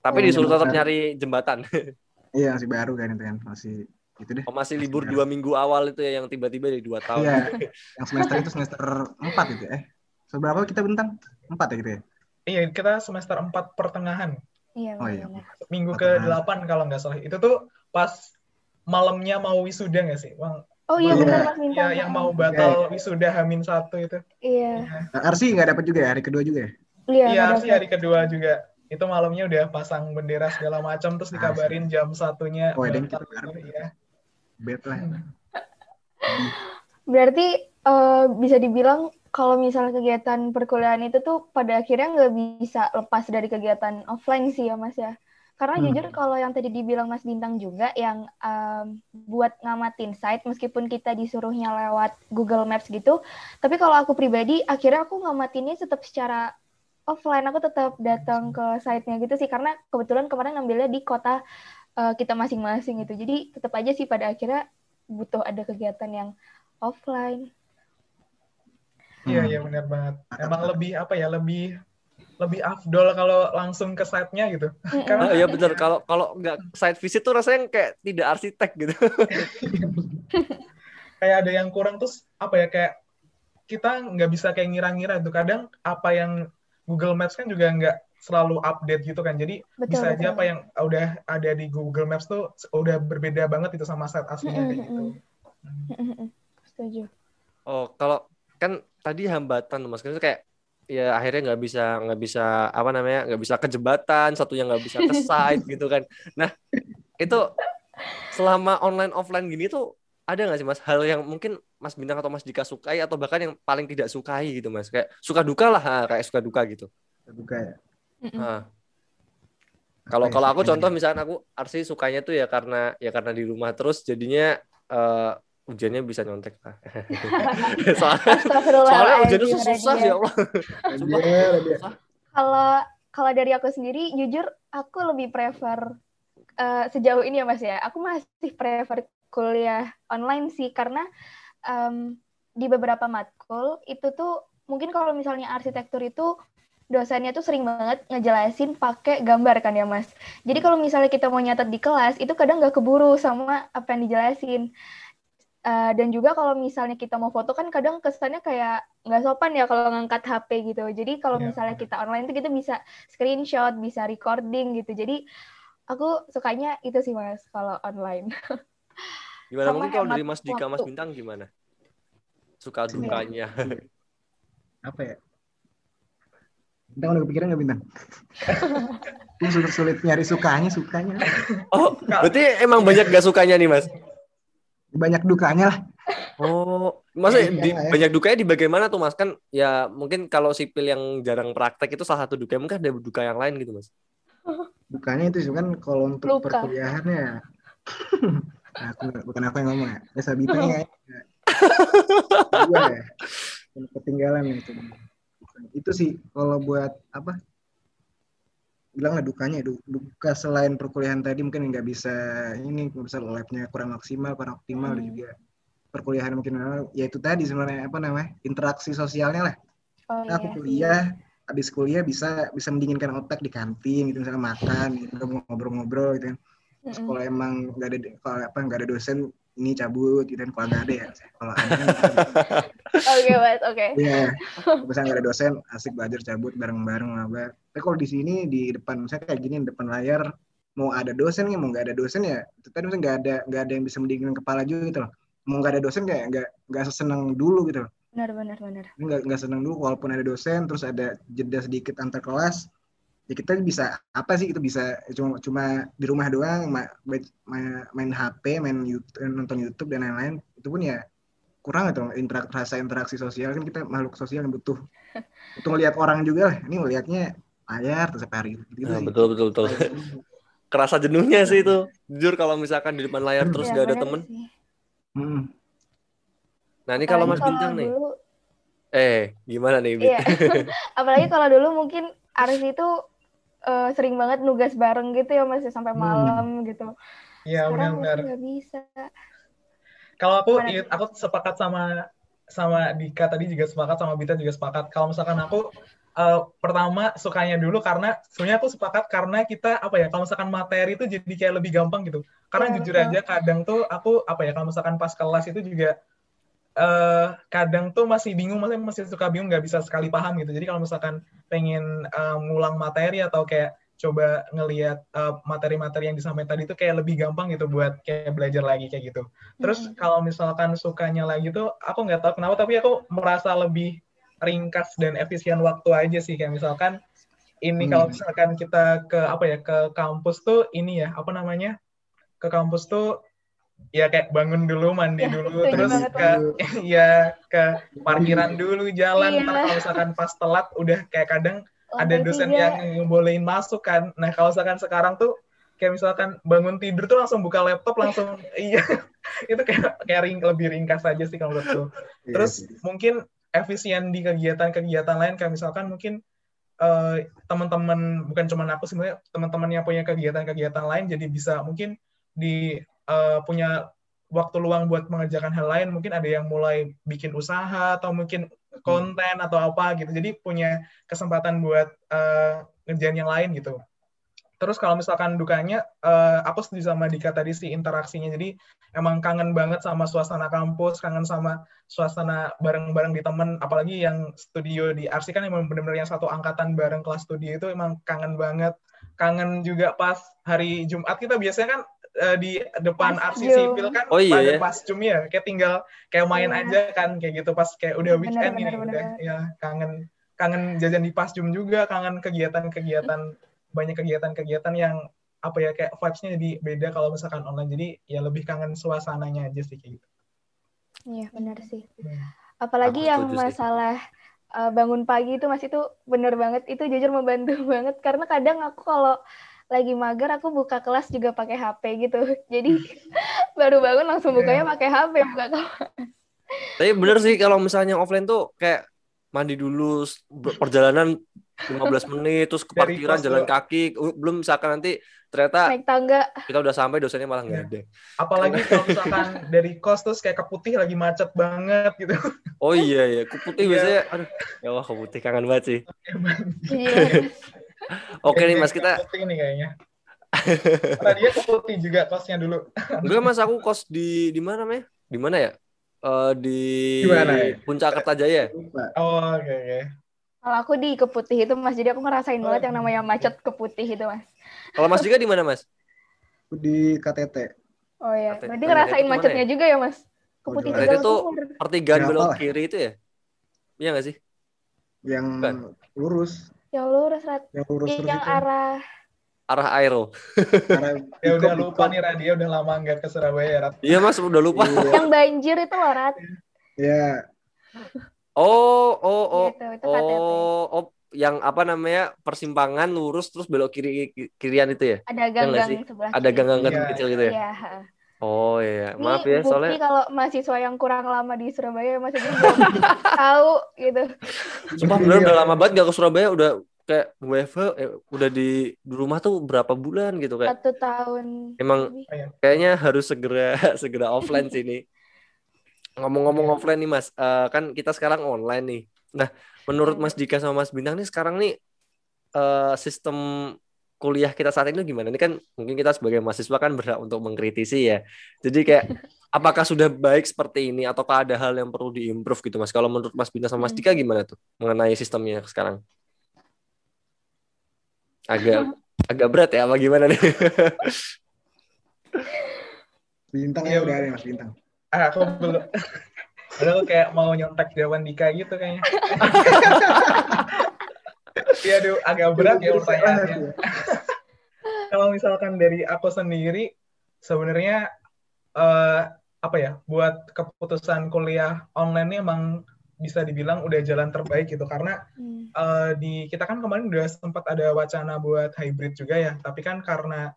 Tapi Oh, disuruh tetap jembatan. nyari jembatan. iya masih baru kan itu kan masih itu deh Oh, masih libur dua minggu awal itu ya yang tiba-tiba di dua tahun. iya yang semester itu semester empat itu eh seberapa kita bentang empat ya gitu ya Iya, kita semester 4 pertengahan. Iya Oh, iya. Minggu Pertengahan. ke-8 kalau nggak salah. Itu tuh pas malamnya mau wisuda nggak sih? Bang, Oh iya benar mas Minta. ya, yang mau batal wisuda Hamin satu itu. Iya. nah, Arsi nggak dapat juga ya hari kedua juga ya Iya. Iya, dapet. hari kedua juga. Itu malamnya udah pasang bendera segala macam, terus dikabarin jam satunya. Oh, batal kita bareng. bed lah Berarti eh, bisa dibilang kalau misalnya kegiatan perkuliahan itu tuh pada akhirnya nggak bisa lepas dari kegiatan offline sih ya Mas ya. Karena Hmm. jujur kalau yang tadi dibilang Mas Bintang juga yang em, buat ngamatin site meskipun kita disuruhnya lewat Google Maps gitu, tapi kalau aku pribadi akhirnya aku ngamatinnya tetap secara offline. Aku tetap datang ke site-nya gitu sih karena kebetulan kemarin ngambilnya di kota eh, kita masing-masing gitu. Jadi tetap aja sih pada akhirnya butuh ada kegiatan yang offline. Iya, Hmm. iya benar banget. Emang lebih apa ya? Lebih lebih afdol kalau langsung ke site-nya gitu. Karena Ah, iya benar. Kalau kalau nggak site visit tuh rasanya kayak tidak arsitek gitu. kayak ada yang kurang terus apa ya kayak kita nggak bisa kayak ngira-ngira tuh kadang apa yang Google Maps kan juga nggak selalu update gitu kan jadi Betul, bisa aja betul. apa yang udah ada di Google Maps tuh udah berbeda banget itu sama site aslinya kayak gitu Setuju. Oh, kalau kan tadi hambatan Mas kan kayak ya akhirnya nggak bisa nggak bisa apa namanya nggak bisa ke jembatan satunya nggak bisa ke site gitu kan. Nah itu selama online offline gini tuh ada nggak sih mas? Hal yang mungkin mas bintang atau mas Dika sukai atau bahkan yang paling tidak sukai gitu mas? Kayak suka duka lah ha, kayak suka duka gitu. Buka ya? Nah, kalau ya kalau aku contoh misalnya aku Arsi sukanya tuh ya karena ya karena di rumah terus jadinya eh, ujiannya bisa nyontek lah. soalnya soalnya ujiannya susah ya Allah. Kalau kalau dari aku sendiri, jujur aku lebih prefer eh, sejauh ini ya Mas ya. Aku masih prefer kuliah online sih karena em, di beberapa matkul itu tuh mungkin kalau misalnya arsitektur itu dosennya tuh sering banget ngejelasin pakai gambar kan ya Mas. Jadi kalau misalnya kita mau nyatet di kelas itu kadang nggak keburu sama apa yang dijelasin. Uh, dan juga kalau misalnya kita mau foto kan kadang kesannya kayak nggak sopan ya kalau ngangkat HP gitu. Jadi kalau yeah. misalnya kita online tuh kita bisa screenshot, bisa recording gitu. Jadi aku sukanya itu sih mas kalau online. Gimana Sama mungkin kalau dari Mas Dika, Mas Bintang gimana? Suka dukanya. Apa ya? Bintang udah kepikiran nggak Bintang? sulit sulit nyari sukanya, sukanya. Oh, berarti emang banyak gak sukanya nih Mas? Banyak dukanya lah. Oh, maksudnya di, ya. banyak dukanya di bagaimana tuh mas? Kan ya mungkin kalau sipil yang jarang praktek itu salah satu duka, mungkin ada duka yang lain gitu mas. Dukanya itu kan kalau untuk Luka. perkuliahannya, nah, aku, bukan aku yang ngomong ya, ya Sabita ya. ya, ketinggalan itu. Itu sih kalau buat apa bilang lah dukanya duka selain perkuliahan tadi mungkin nggak bisa ini bisa labnya kurang maksimal kurang optimal hmm. juga perkuliahan mungkin ya itu tadi sebenarnya apa namanya interaksi sosialnya lah oh, nah, aku iya. kuliah habis kuliah bisa bisa mendinginkan otak di kantin gitu misalnya makan gitu ngobrol-ngobrol gitu kan Terus mm -hmm. kalau emang nggak ada kalau apa nggak ada dosen ini cabut gitu kan kalau nggak ada ya. Kalau ada kan oke mas oke. Ya misalnya nggak ada dosen asik belajar cabut bareng-bareng apa tapi kalau di sini di depan saya kayak gini di depan layar mau ada dosen ya mau nggak ada dosen ya itu tadi misalnya nggak ada nggak ada yang bisa mendinginkan kepala juga gitu loh. Mau nggak ada dosen kayak nggak nggak sesenang dulu gitu loh. Benar benar benar. Nggak nggak senang dulu walaupun ada dosen terus ada jeda sedikit antar kelas ya kita bisa apa sih itu bisa cuma cuma di rumah doang ma, main, main HP main YouTube, nonton YouTube dan lain-lain itu pun ya kurang atau interak, rasa interaksi sosial. Kan kita makhluk sosial yang butuh butuh ngelihat orang juga lah. Ini ngelihatnya layar terus hari gitu, nah, betul betul betul. Kerasa jenuhnya sih itu. Jujur kalau misalkan di depan layar terus ya, gak ada temen. hmm. nah ini kalau mas bintang nih. eh gimana nih iya. apalagi kalau dulu mungkin Aris itu uh, sering banget nugas bareng gitu ya masih sampai hmm. malam hmm. gitu. Iya benar-benar. Bisa. Kalau aku, Mana? aku sepakat sama sama Dika tadi juga sepakat sama Bita juga sepakat. Kalau misalkan aku uh, pertama sukanya dulu karena sebenarnya aku sepakat karena kita apa ya kalau misalkan materi itu jadi kayak lebih gampang gitu. Karena ya, jujur betul. aja kadang tuh aku apa ya kalau misalkan pas kelas itu juga uh, kadang tuh masih bingung, masih masih suka bingung nggak bisa sekali paham gitu. Jadi kalau misalkan pengen uh, ngulang materi atau kayak coba ngelihat uh, materi-materi yang disampaikan tadi itu kayak lebih gampang gitu buat kayak belajar lagi kayak gitu. Terus hmm. kalau misalkan sukanya lagi tuh aku nggak tahu kenapa tapi aku merasa lebih ringkas dan efisien waktu aja sih kayak misalkan ini hmm. kalau misalkan kita ke apa ya ke kampus tuh ini ya apa namanya ke kampus tuh ya kayak bangun dulu mandi ya, dulu terus ke ya ke parkiran dulu jalan. Iya. kalau misalkan pas telat udah kayak kadang oh, ada dosen yang ngebolehin masuk kan. Nah kalau misalkan sekarang tuh kayak misalkan bangun tidur tuh langsung buka laptop langsung iya. Itu kayak kayak ring, lebih ringkas aja sih kalau menurutku. Iya terus mungkin efisien di kegiatan-kegiatan lain kayak misalkan mungkin uh, teman-teman bukan cuma aku sebenarnya teman-teman yang punya kegiatan-kegiatan lain jadi bisa mungkin di uh, punya waktu luang buat mengerjakan hal lain mungkin ada yang mulai bikin usaha atau mungkin konten atau apa gitu. Jadi punya kesempatan buat uh, ngerjain yang lain gitu. Terus kalau misalkan dukanya uh, aku setuju sama Dika tadi sih interaksinya. Jadi emang kangen banget sama suasana kampus kangen sama suasana bareng-bareng di temen. Apalagi yang studio di Arsi kan emang bener-bener yang satu angkatan bareng kelas studio itu emang kangen banget. Kangen juga pas hari Jumat. Kita biasanya kan uh, di depan arsi sipil kan oh, iya, pada pas cum ya kayak tinggal kayak main yeah. aja kan kayak gitu pas kayak udah weekend bener, ini bener, udah bener. ya kangen kangen jajan di pas cum juga kangen kegiatan-kegiatan banyak kegiatan-kegiatan yang apa ya kayak vibes-nya jadi beda kalau misalkan online jadi ya lebih kangen suasananya aja sih kayak gitu. Iya benar sih. Hmm. Apalagi yang masalah uh, bangun pagi itu masih itu bener banget itu jujur membantu banget karena kadang aku kalau lagi mager aku buka kelas juga pakai HP gitu. Jadi baru bangun langsung bukanya iya. pakai HP buka kelas. Tapi bener sih kalau misalnya offline tuh kayak mandi dulu perjalanan 15 menit terus ke parkiran jalan kaki belum misalkan nanti ternyata naik tangga kita udah sampai dosennya malah nggak iya. ada apalagi kalau misalkan dari kos terus kayak keputih lagi macet banget gitu oh iya iya keputih biasanya aduh ya wah keputih kangen banget sih iya Oke nih Mas kita. Ini kayaknya. Karena dia ke putih juga kosnya dulu. Enggak Mas aku kos di di mana namanya? Di mana ya? eh, di Gimana ya? Puncak Kertajaya. Oh, oke oke. Kalau aku di Keputih itu Mas, jadi aku ngerasain banget yang namanya macet Keputih itu Mas. Kalau Mas Dika di mana, Mas? Di KTT. Oh iya, berarti oh, ngerasain mana macetnya juga ya Mas? Oh, Keputih Barat. Tegal Itu. Pertigaan belok kiri itu ya? Iya nggak sih? Yang Bukan. lurus. Yang lurus, Rat. Yang lurus terus Yang itu. arah Arah Aero. Arah Ya udah lupa nih Radia udah lama nggak ke Surabaya ya, Rat. Iya, Mas, udah lupa. Iya. yang banjir itu loh, Rat. Ya, Oh, oh, oh. Gitu, itu. Oh, oh, yang apa namanya? Persimpangan lurus terus belok kiri kirian itu ya? Ada gang-gang sebelah Ada gang-gang Iya. kecil gitu ya? Iya. Oh iya, Ini maaf ya soalnya kalau mahasiswa yang kurang lama di Surabaya masih belum tahu gitu. sumpah bener udah lama banget gak ke Surabaya udah kayak WFH eh, udah di, di rumah tuh berapa bulan gitu kayak Satu tahun. Emang- lebih. kayaknya harus segera segera offline sih ini. Ngomong-ngomong offline nih Mas, eh, kan kita sekarang online nih. Nah, menurut Mas Dika sama Mas Bintang nih sekarang nih eh, sistem kuliah kita saat ini gimana? Ini kan mungkin kita sebagai mahasiswa kan berhak untuk mengkritisi ya. Jadi kayak apakah sudah baik seperti ini ataukah ada hal yang perlu diimprove gitu Mas? Kalau menurut Mas Bintang sama Mas Hmm. Dika gimana tuh mengenai sistemnya sekarang? Agak agak berat ya apa gimana nih? bintang ya udah ada Mas Bintang. Ah, aku belum. Padahal kayak mau nyontek jawaban Dika gitu kayaknya. Iya, aduh, agak berat ya pertanyaannya. Kalau misalkan dari aku sendiri, sebenarnya eh, apa ya, buat keputusan kuliah online ini emang bisa dibilang udah jalan terbaik gitu karena Hmm. eh, di kita kan kemarin udah sempat ada wacana buat hybrid juga ya, tapi kan karena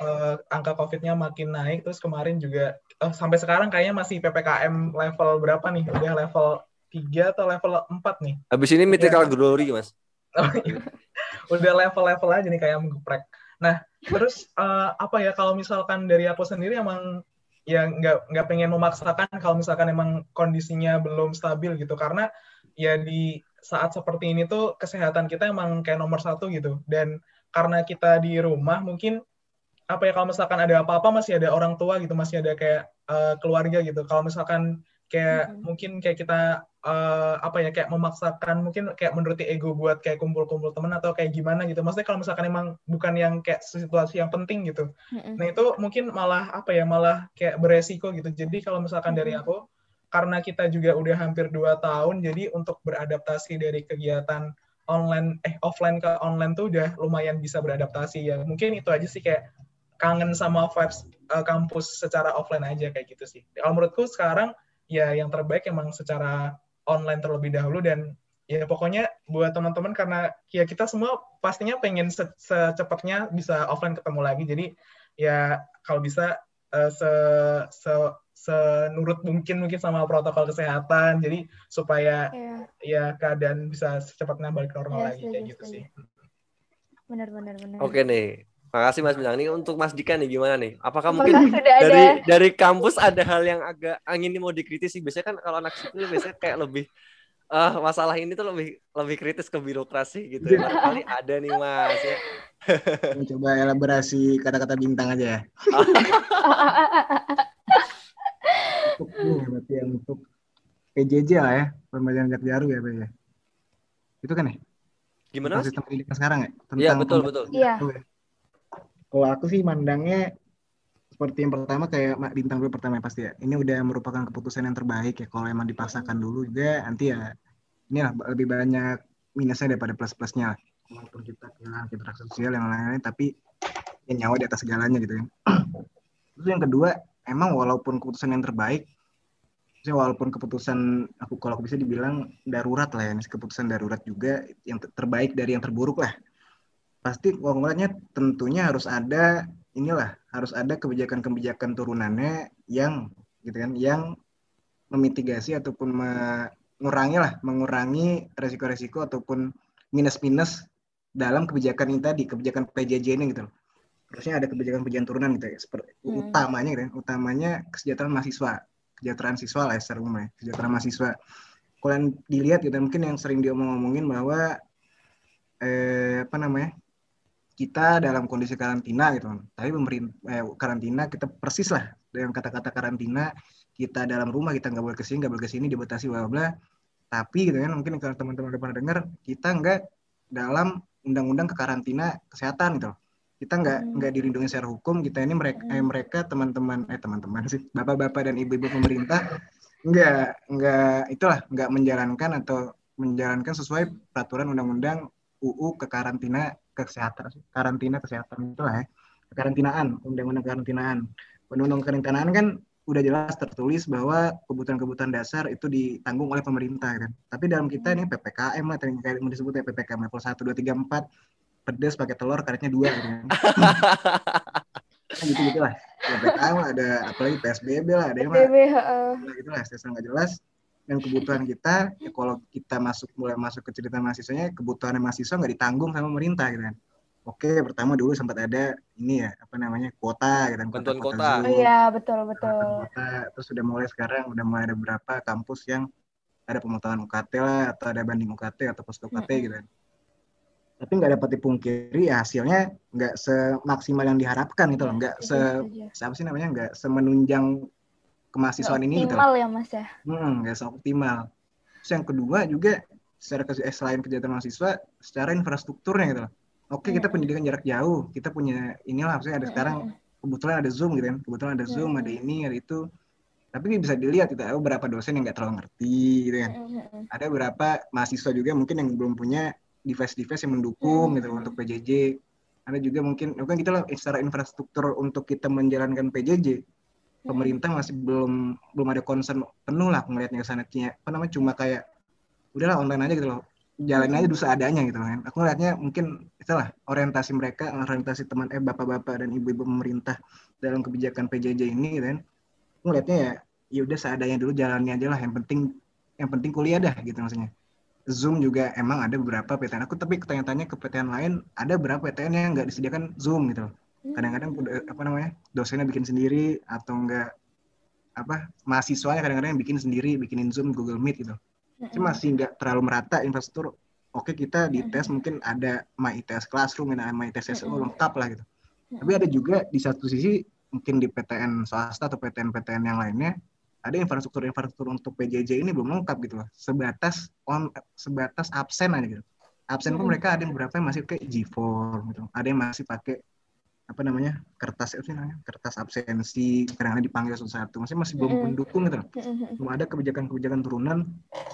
eh, angka COVID-nya makin naik, terus kemarin juga eh, sampai sekarang kayaknya masih PPKM level berapa nih? Udah level 3 atau level 4 nih? Habis ini mythical glory Mas. Oh, iya. Udah level-level aja nih kayak menggeprek. Nah, terus eh, apa ya kalau misalkan dari aku sendiri emang ya nggak nggak pengen memaksakan kalau misalkan emang kondisinya belum stabil gitu. Karena ya di saat seperti ini tuh kesehatan kita emang kayak nomor satu gitu. Dan karena kita di rumah mungkin apa ya kalau misalkan ada apa-apa masih ada orang tua gitu masih ada kayak eh, keluarga gitu. Kalau misalkan kayak Mm-mm. mungkin kayak kita eh, apa ya kayak memaksakan mungkin kayak menuruti ego buat kayak kumpul-kumpul teman atau kayak gimana gitu maksudnya kalau misalkan emang bukan yang kayak situasi yang penting gitu Mm-mm. Nah itu mungkin malah apa ya malah kayak beresiko gitu. Jadi kalau misalkan dari Mhm. aku karena kita juga udah hampir dua tahun, jadi untuk beradaptasi dari kegiatan online eh offline ke online tuh udah lumayan bisa beradaptasi ya. Mungkin itu aja sih kayak kangen sama vibes eh, kampus secara offline aja kayak gitu sih. Kalau menurutku sekarang ya yang terbaik emang secara online terlebih dahulu dan ya pokoknya buat teman-teman karena ya kita semua pastinya pengen se- secepatnya bisa offline ketemu lagi. Jadi ya kalau bisa eh, se se senurut mungkin mungkin sama protokol kesehatan jadi supaya Iya, ya keadaan bisa secepatnya balik normal Iya, lagi kayak gitu sih benar benar benar. Oke nih. Makasih Mas Bintang. Ini untuk Mas Dika nih gimana nih? Apakah mungkin sudah ada dari dari kampus ada hal yang agak angin ini mau dikritisi? Biasanya kan kalau anak sipil biasanya kayak lebih ah masalah ini tuh lebih lebih kritis ke birokrasi gitu. ya. Barangkali ada nih Mas ya. Coba elaborasi kata-kata bintang aja ya. Untuk ini ya, berarti yang untuk PJJ lah ya, pembelajaran jarak jauh ya, Pak ya. Itu kan ya? Gimana Mas? Sistem pendidikan sekarang ya? Iya, betul, betul. Iya. ya. Kalau aku sih mandangnya seperti yang pertama kayak bintang dulu pertama ya pasti ya. Ini udah merupakan keputusan yang terbaik ya. Kalau emang dipaksakan dulu juga nanti ya ini lah lebih banyak minusnya daripada plus-plusnya. Walaupun kita kehilangan interaksi sosial yang lain-lain tapi ya nyawa di atas segalanya gitu kan. Terus yang kedua, emang walaupun keputusan yang terbaik, walaupun keputusan aku kalau aku bisa dibilang darurat lah ya, keputusan darurat juga yang ter- terbaik dari yang terburuk lah. Pasti ngeliatnya tentunya harus ada inilah, harus ada kebijakan-kebijakan turunannya yang gitu kan, yang memitigasi ataupun mengurangi lah, mengurangi resiko-resiko ataupun minus-minus dalam kebijakan ini tadi, kebijakan PJJ ini gitu loh harusnya ada kebijakan-kebijakan turunan gitu ya seperti Hmm. utamanya gitu ya, utamanya kesejahteraan mahasiswa kesejahteraan siswa lah ya secara umum ya kesejahteraan mahasiswa kalau yang dilihat gitu mungkin yang sering diomong-omongin bahwa eh, apa namanya kita dalam kondisi karantina gitu. Tapi pemerintah eh, karantina kita persis lah dengan kata-kata karantina. Kita dalam rumah kita nggak boleh ke sini nggak boleh ke sini dibatasi bla bla tapi gitu kan mungkin kalau teman-teman udah pernah dengar kita nggak dalam undang-undang kekarantina kesehatan gitu. Kita nggak Hmm. nggak dilindungi secara hukum. Kita ini mereka eh, mereka teman-teman eh teman-teman sih bapak-bapak dan ibu-ibu pemerintah nggak nggak itulah nggak menjalankan atau menjalankan sesuai peraturan undang-undang UU kekarantina kesehatan karantina kesehatan itulah ya. Kekarantinaan undang-undang karantinaan. Undang-undang karantinaan kan udah jelas tertulis bahwa kebutuhan-kebutuhan dasar itu ditanggung oleh pemerintah kan. Tapi dalam kita ini ppkm lah mau disebut ya ppkm level 1, 2, 3, 4 pedes pakai telur karetnya dua gitu kan. Kan gitu-gitu lah ppkm lah, ada apalagi psbb lah ada yang PSBB, lah. gitu lah nggak jelas dan kebutuhan kita ya kalau kita masuk mulai masuk ke cerita mahasiswanya kebutuhan mahasiswa nggak ditanggung sama pemerintah gitu kan oke pertama dulu sempat ada ini ya apa namanya kuota gitu kan Bantuan kuota. Zoom, Oh iya, betul betul. kuota terus sudah mulai sekarang udah mulai ada beberapa kampus yang ada pemotongan UKT lah atau ada banding UKT atau post UKT Mm-mm. gitu kan tapi nggak dapat dipungkiri ya hasilnya nggak semaksimal yang diharapkan gitu loh nggak se Setuju, setuju. siapa sih namanya nggak semenunjang kemahasiswaan ini gitu Optimal ya mas ya. Hmm, nggak seoptimal. Terus yang kedua juga secara eh, selain kegiatan mahasiswa, secara infrastrukturnya gitu loh. Oke, kita Mm-mm. pendidikan jarak jauh, kita punya inilah maksudnya ada sekarang kebetulan ada Zoom gitu kan. Kebetulan ada Zoom, Mm-mm. ada ini, ada itu. Tapi bisa dilihat kita ada beberapa dosen yang nggak terlalu ngerti gitu kan. Ada beberapa mahasiswa juga mungkin yang belum punya device-device yang mendukung gitu untuk PJJ. Ada juga mungkin, bukan kita lah secara infrastruktur untuk kita menjalankan PJJ pemerintah masih belum belum ada concern penuh lah ngelihatnya ke sana. Apa namanya cuma kayak udahlah online aja gitu loh. Jalanin aja dulu seadanya gitu kan. Aku ngelihatnya mungkin itulah orientasi mereka orientasi teman eh bapak-bapak dan ibu-ibu pemerintah dalam kebijakan PJJ ini gitu kan. Aku ngelihatnya ya ya udah seadanya dulu jalannya aja lah. Yang penting yang penting kuliah dah gitu maksudnya. Zoom juga emang ada beberapa PTN aku tapi tanya-tanya ke PTN lain ada beberapa PTN yang nggak disediakan Zoom gitu loh kadang-kadang apa namanya dosennya bikin sendiri atau enggak apa mahasiswanya kadang-kadang yang bikin sendiri bikinin zoom Google Meet gitu. Cuma masih nggak terlalu merata infrastruktur oke kita di tes mungkin ada My ITS Classroom ada My ITS SO lengkap lah gitu. Tapi ada juga di satu sisi mungkin di PTN swasta atau PTN-PTN yang lainnya ada infrastruktur-infrastruktur untuk PJJ ini belum lengkap gitu loh. Sebatas on sebatas absen aja gitu. Absen pun mereka ada yang beberapa yang masih pakai G4 gitu. Ada yang masih pakai apa namanya kertas sih namanya kertas absensi kadang-kadang dipanggil satu-satu masih masih belum mendukung gitu loh. Belum ada kebijakan-kebijakan turunan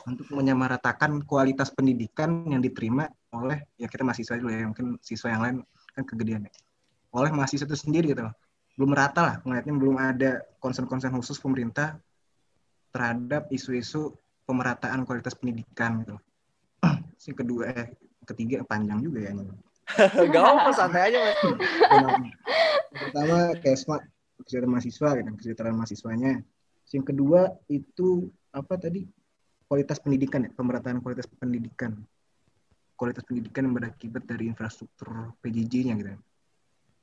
untuk menyamaratakan kualitas pendidikan yang diterima oleh ya kita mahasiswa dulu ya mungkin siswa yang lain kan kegedean ya oleh mahasiswa itu sendiri gitu loh. Belum merata lah ngeliatnya belum ada concern-concern khusus pemerintah terhadap isu-isu pemerataan kualitas pendidikan gitu loh. Yang kedua eh ketiga panjang juga ya ini. Gak apa santai aja mas. Pertama KESMA kesejahteraan mahasiswa gitu kesejahteraan mahasiswanya. Yang kedua itu apa tadi? Kualitas pendidikan ya pemerataan kualitas pendidikan. Kualitas pendidikan yang berakibat dari infrastruktur PJJ-nya gitu.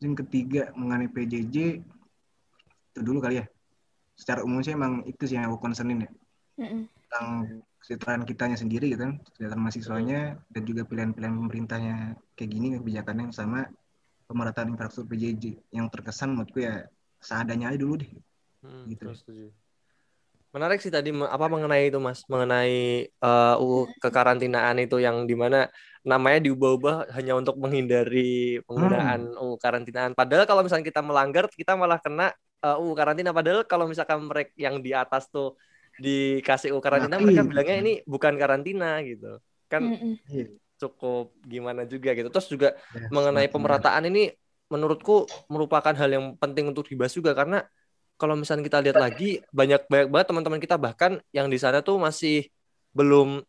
Yang ketiga mengenai PJJ itu dulu kali ya. Secara umum sih emang itu sih yang aku concernin ya tentang kesejahteraan kitanya sendiri gitu kan kesejahteraan mahasiswanya dan juga pilihan-pilihan pemerintahnya kayak gini kebijakannya sama pemerataan infrastruktur PJJ yang terkesan menurutku ya seadanya aja dulu deh Hmm, Gitu. setuju. Menarik sih tadi apa mengenai itu Mas, mengenai eh, UU kekarantinaan itu yang di mana namanya diubah-ubah hanya untuk menghindari penggunaan UU karantinaan. Padahal kalau misalnya kita melanggar, kita malah kena eh, UU karantina. Padahal kalau misalkan mereka yang di atas tuh dikasih UU karantina, Mati. mereka bilangnya ini bukan karantina gitu. Kan Iya. cukup gimana juga gitu. Terus juga Ya, mengenai pemerataan ini menurutku merupakan hal yang penting untuk dibahas juga karena kalau misalnya kita lihat lagi banyak banyak banget teman-teman kita bahkan yang di sana tuh masih belum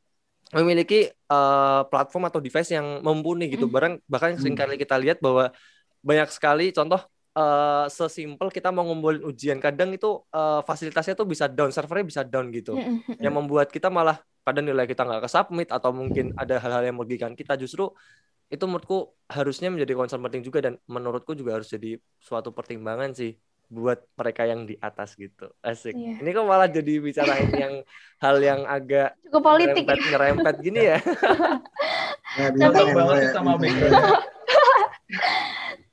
memiliki eh, platform atau device yang mumpuni gitu. Mm. Barang bahkan Hmm. sering kali kita lihat bahwa banyak sekali contoh eh, sesimpel kita mau ngumpulin ujian kadang itu eh, fasilitasnya tuh bisa down, servernya bisa down gitu. Yang membuat kita malah kadang nilai kita nggak ke submit atau mungkin ada hal-hal yang merugikan kita justru itu menurutku harusnya menjadi concern penting juga dan menurutku juga harus jadi suatu pertimbangan sih buat mereka yang di atas gitu. Asik. Iya. ini kok malah jadi bicarain yang hal yang agak Cukup politik. nyerempet nyerempet gini ya. Ya, Tapi- bintang banget sama background.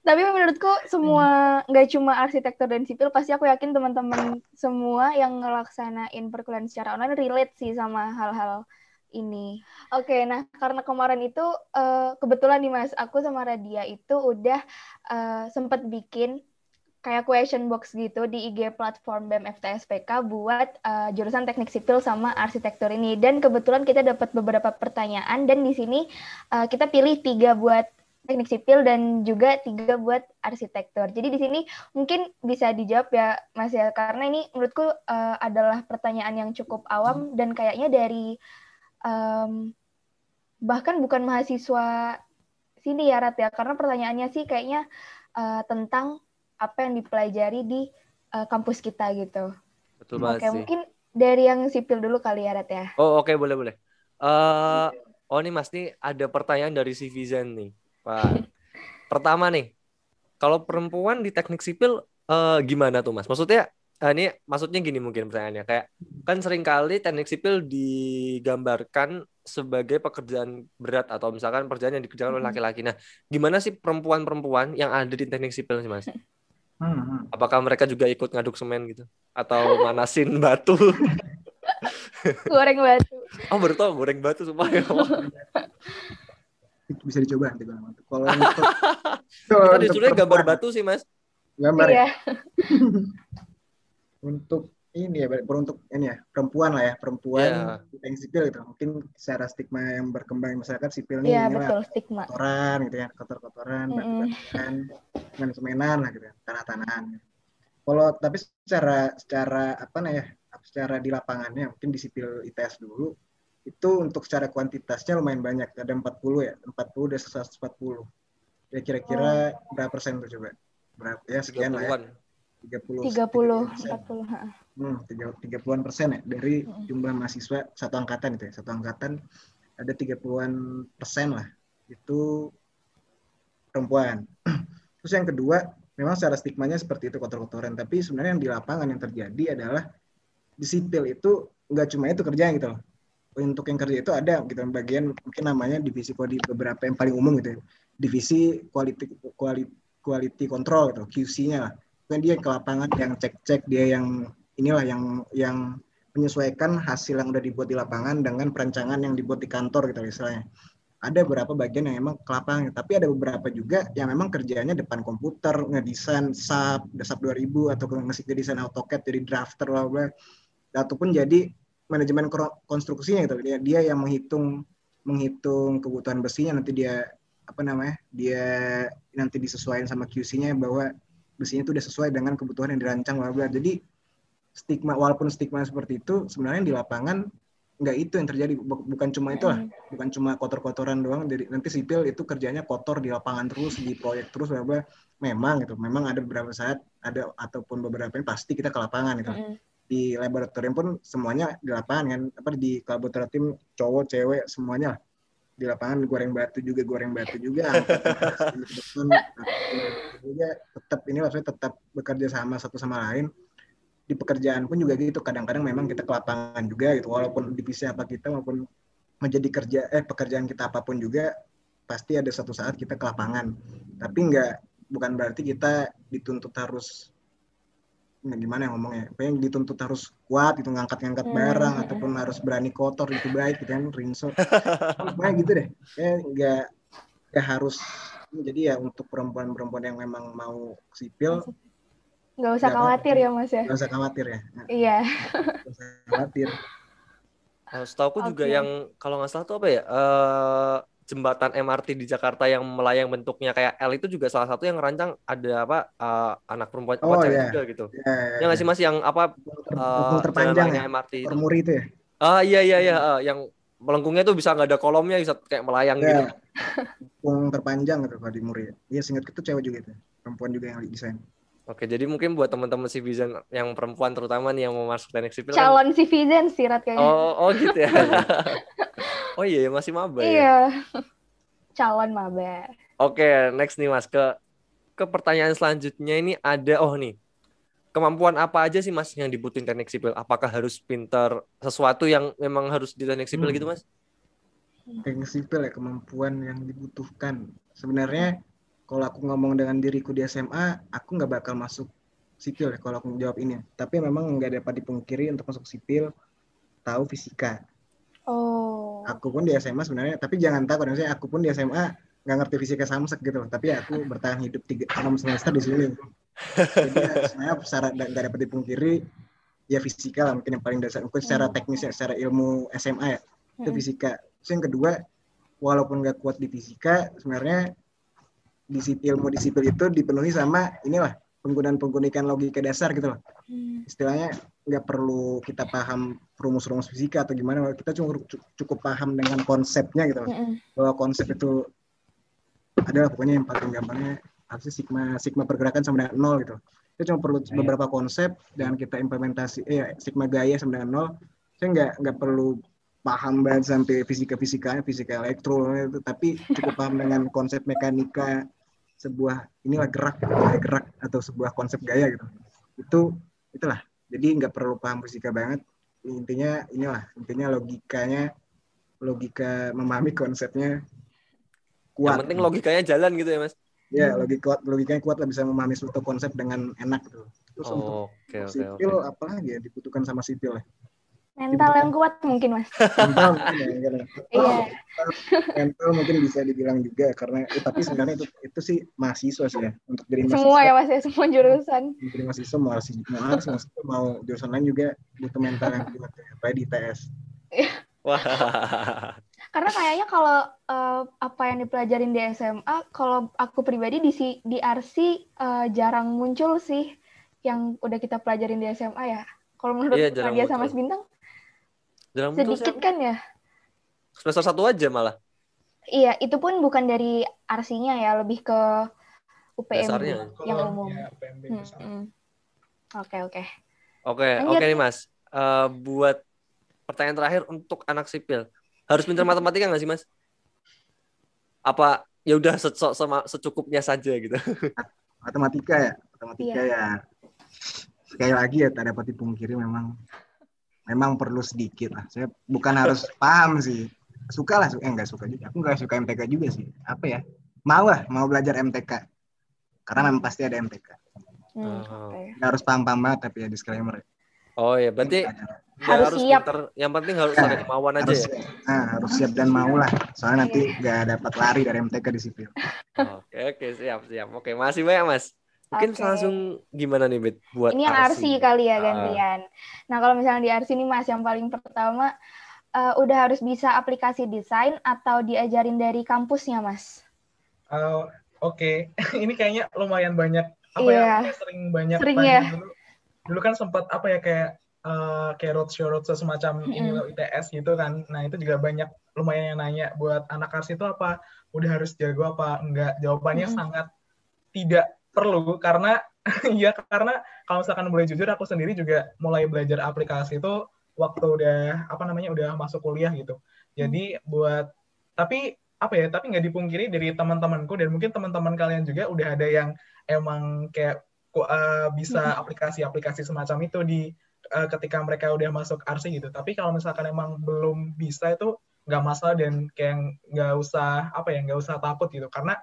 Tapi menurutku semua nggak cuma arsitektur dan sipil, pasti aku yakin teman-teman semua yang ngelaksanain perkuliahan secara online relate sih sama hal-hal ini. Oke, nah karena kemarin itu uh, kebetulan nih Mas, aku sama Radia itu udah uh, sempat bikin kayak question box gitu di IG platform BEM FTSPK buat uh, jurusan teknik sipil sama arsitektur ini. Dan kebetulan kita dapat beberapa pertanyaan dan di sini uh, kita pilih tiga buat teknik sipil dan juga tiga buat arsitektur. Jadi di sini mungkin bisa dijawab ya Mas ya karena ini menurutku uh, adalah pertanyaan yang cukup awam dan kayaknya dari um, bahkan bukan mahasiswa sini ya Rat ya karena pertanyaannya sih kayaknya uh, tentang apa yang dipelajari di uh, kampus kita gitu. Betul banget Oke, sih. mungkin dari yang sipil dulu kali ya Rat ya. Oh oke okay, boleh boleh. Uh, oh nih Mas nih ada pertanyaan dari Civizen nih. Pak. Pertama nih, kalau perempuan di teknik sipil uh, gimana tuh mas? Maksudnya uh, ini maksudnya gini mungkin pertanyaannya kayak kan sering kali teknik sipil digambarkan sebagai pekerjaan berat atau misalkan pekerjaan yang dikerjakan oleh laki-laki. Nah, gimana sih perempuan-perempuan yang ada di teknik sipil sih mas? Hmm. Apakah mereka juga ikut ngaduk semen gitu atau manasin batu? goreng batu. Oh, baru tau goreng batu supaya bisa dicoba nanti bang. Kalau untuk kita disuruh gambar batu sih mas. Gambar ya. Iya. untuk ini ya, untuk ini ya perempuan lah ya perempuan yeah. yang sipil gitu. Mungkin secara stigma yang berkembang masyarakat sipil ini yeah, betul, stigma. kotoran gitu ya, kotor-kotoran, mm -hmm. dengan semenan lah gitu ya, tanah-tanahan. Kalau tapi secara secara apa nih ya, secara di lapangannya mungkin di sipil ITS dulu itu untuk secara kuantitasnya lumayan banyak. Ada 40 ya? 40 dari 140 ya kira-kira oh. berapa persen tuh coba? Berapa? Ya sekian lah ya. 30 30 40 hmm, 30-an persen ya? Dari jumlah mahasiswa satu angkatan itu ya? Satu angkatan ada 30-an persen lah. Itu perempuan. Terus yang kedua memang secara stigmanya seperti itu kotor-kotoran. Tapi sebenarnya yang di lapangan yang terjadi adalah di sipil itu nggak cuma itu kerjaan gitu loh untuk yang kerja itu ada gitu bagian mungkin namanya divisi di beberapa yang paling umum gitu ya. divisi quality quality quality control gitu QC-nya lah kan dia ke lapangan yang cek-cek dia yang inilah yang yang menyesuaikan hasil yang udah dibuat di lapangan dengan perancangan yang dibuat di kantor gitu misalnya ada beberapa bagian yang memang ke lapangan tapi ada beberapa juga yang memang kerjanya depan komputer ngedesain SAP SAP 2000 atau ngedesain AutoCAD jadi drafter lah ataupun jadi manajemen konstruksinya gitu. Dia, dia yang menghitung menghitung kebutuhan besinya. Nanti dia apa namanya dia nanti disesuaikan sama QC-nya bahwa besinya itu udah sesuai dengan kebutuhan yang dirancang bla bla jadi stigma walaupun stigma seperti itu sebenarnya di lapangan nggak itu yang terjadi. Bukan cuma itu lah. Hmm. bukan cuma kotor-kotoran doang. Jadi nanti sipil itu kerjanya kotor di lapangan terus di proyek terus bla memang gitu. Memang ada beberapa saat ada ataupun beberapa yang pasti kita ke lapangan gitu. Mm di laboratorium pun semuanya di lapangan kan. Apa di laboratorium cowok cewek semuanya di lapangan goreng batu juga goreng batu juga tetap ini maksudnya tetap bekerja sama satu sama lain. Di pekerjaan pun juga gitu kadang-kadang memang kita ke lapangan juga gitu. Walaupun divisi apa kita maupun menjadi kerja eh pekerjaan kita apa pun juga pasti ada satu saat kita ke lapangan. Tapi enggak bukan berarti kita dituntut harus nah, gimana ya ngomongnya? Pengen dituntut harus kuat itu ngangkat-ngangkat hmm. barang hmm. ataupun harus berani kotor itu baik gitu kan rinso pokoknya gitu deh. Ya nggak nggak harus jadi ya untuk perempuan-perempuan yang memang mau sipil nggak usah gak khawatir ya mas ya? Nggak usah khawatir ya. Nah, iya. nggak usah khawatir. Setahu aku okay. juga yang kalau nggak salah tuh apa ya uh, jembatan MRT di Jakarta yang melayang bentuknya kayak L itu juga salah satu yang rancang ada apa uh, anak perempuan oh, apa yeah. juga gitu. Yeah, yeah, yang nggak sih mas yang apa uh, terpanjang ya? MRT itu. Permuri itu ya? Ah iya iya iya uh, yang melengkungnya tuh bisa nggak ada kolomnya bisa kayak melayang yeah. gitu. Melengkung terpanjang gitu kalau di Muri. Iya singkat itu cewek juga itu. Perempuan juga yang desain. Oke, jadi mungkin buat teman-teman citizen yang perempuan terutama nih yang mau masuk teknik sipil calon kan... citizen sih Rat kayaknya. Oh, oh gitu ya. Oh iya, masih maba ya? Iya. Calon maba. Oke, next nih Mas ke ke pertanyaan selanjutnya ini ada oh nih. Kemampuan apa aja sih Mas yang dibutuhin teknik sipil? Apakah harus pintar sesuatu yang memang harus di teknik sipil hmm. gitu Mas? Teknik sipil ya kemampuan yang dibutuhkan. Sebenarnya kalau aku ngomong dengan diriku di SMA aku nggak bakal masuk sipil ya kalau aku jawab ini tapi memang nggak dapat dipungkiri untuk masuk sipil tahu fisika Oh. Aku pun di SMA sebenarnya tapi jangan takut maksudnya aku pun di SMA nggak ngerti fisika samsek gitu loh. Tapi aku bertahan hidup tiga enam semester di sini. Jadi ya, sebenarnya secara nggak nggak dapat dipungkiri ya fisika lah mungkin yang paling dasar. Mungkin secara teknis ya secara ilmu SMA ya itu Mm-mm. fisika. Terus yang kedua walaupun nggak kuat di fisika sebenarnya di sipil ilmu di sipil itu dipenuhi sama inilah penggunaan penggunaan logika dasar gitu loh Hmm. istilahnya nggak perlu kita paham rumus-rumus fisika atau gimana kita cuma cu- cukup paham dengan konsepnya gitu loh. Mm-mm. bahwa konsep itu adalah pokoknya yang paling gampangnya sih sigma sigma pergerakan sama dengan nol gitu kita cuma perlu beberapa konsep dan kita implementasi eh sigma gaya sama dengan nol saya nggak nggak perlu paham banget sampai fisika fisikanya fisika elektro itu tapi cukup paham dengan konsep mekanika sebuah inilah gerak gaya gerak atau sebuah konsep gaya gitu. Itu itulah. Jadi nggak perlu paham fisika banget. Intinya inilah intinya logikanya logika memahami konsepnya Yang kuat penting logikanya jalan gitu ya, Mas. ya logika kuat logikanya kuat lah bisa memahami suatu konsep dengan enak gitu. Terus untuk Oh, Oke, oke, sipil oke. apa ya dibutuhkan sama sipil ya Mental yang kuat mungkin mas. mental mungkin ya. Iya. mental mungkin bisa dibilang juga karena eh, tapi sebenarnya itu itu sih mahasiswa sih ya untuk jadi mahasiswa Semua ya mas ya, semua jurusan. jadi mahasiswa mau arsi mau mau, sipil, mau jurusan lain juga butuh mental yang kuat ya apalagi di ITS Wah. Karena kayaknya kalau eh, apa yang dipelajarin di SMA, kalau aku pribadi di si- di RC eh, jarang muncul sih yang udah kita pelajarin di SMA ya. Kalau menurut Iya, Nadia sama. Mas Bintang, Muncul sedikit kan ya? Semester satu aja malah. Iya, itu pun bukan dari RC-nya ya, lebih ke UPM Dasarnya. yang umum. ya, Hmm, hmm. Oke, oke. Oke, oke nih Mas. Eh, buat pertanyaan terakhir untuk anak sipil, harus pintar matematika nggak sih Mas? Apa ya udah se- secukupnya saja gitu? matematika ya matematika Iya. ya sekali lagi ya tak dapat dipungkiri memang memang perlu sedikit lah. Saya bukan harus paham sih. Suka lah suka eh, enggak suka juga. Aku nggak suka MTK juga sih. Apa ya? Mau lah mau belajar MTK karena memang pasti ada MTK Hmm, Oh. oke. nggak harus paham-paham banget tapi ya disclaimer. Oh ya, berarti ya Harus siap. pintar. Yang penting harus Ya, ada kemauan aja harus ya. nah, harus siap dan mau lah. Soalnya nanti nggak dapat lari dari MTK di sipil. Oke, oke, siap, siap. Oke, masih banyak Mas. Mungkin Oke. langsung gimana nih Bet buat Ini yang RC kali ya Ah. gantian. Nah, kalau misalnya di RC ini Mas, yang paling pertama eh, udah harus bisa aplikasi desain atau diajarin dari kampusnya, Mas? Uh, Oke, ini kayaknya lumayan banyak apa Iya. ya kayak sering banyak Sering ya. dulu. Dulu kan sempat apa ya kayak uh, kayak roadshow roadshow semacam ini Mm-mm. loh ITS gitu kan. Nah itu juga banyak lumayan yang nanya buat anak ars itu apa udah harus jago apa enggak? Jawabannya Mm-mm. sangat tidak perlu karena ya karena kalau misalkan boleh jujur aku sendiri juga mulai belajar aplikasi itu waktu udah apa namanya udah masuk kuliah gitu. Jadi buat tapi apa ya tapi nggak dipungkiri dari teman-temanku dan mungkin teman-teman kalian juga udah ada yang emang kayak eh, bisa aplikasi-aplikasi semacam itu di eh, ketika mereka udah masuk RC gitu. Tapi kalau misalkan emang belum bisa itu nggak masalah dan kayak nggak usah apa ya nggak usah takut gitu karena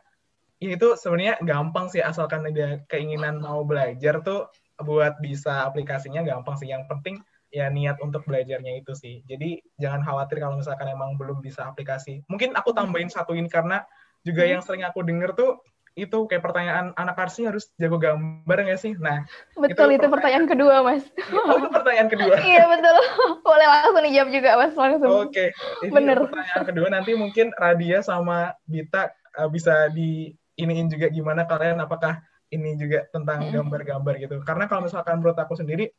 ya itu sebenarnya gampang sih asalkan ada keinginan mau belajar tuh buat bisa aplikasinya gampang sih. Yang penting ya niat untuk belajarnya itu sih. Jadi jangan khawatir kalau misalkan emang belum bisa aplikasi. Mungkin aku tambahin satu ini karena juga yang sering aku denger tuh itu kayak pertanyaan anak arsi harus jago gambar nggak sih? Nah, Betul, itu, pertanyaan kedua, Mas. oh itu pertanyaan kedua. iya, betul. Boleh langsung dijawab juga, Mas. Langsung. Oke, ini Bener. pertanyaan kedua nanti mungkin Radia sama Bita uh, bisa di iniin juga gimana kalian apakah ini juga tentang Mm. gambar-gambar gitu. Karena kalau misalkan menurut aku sendiri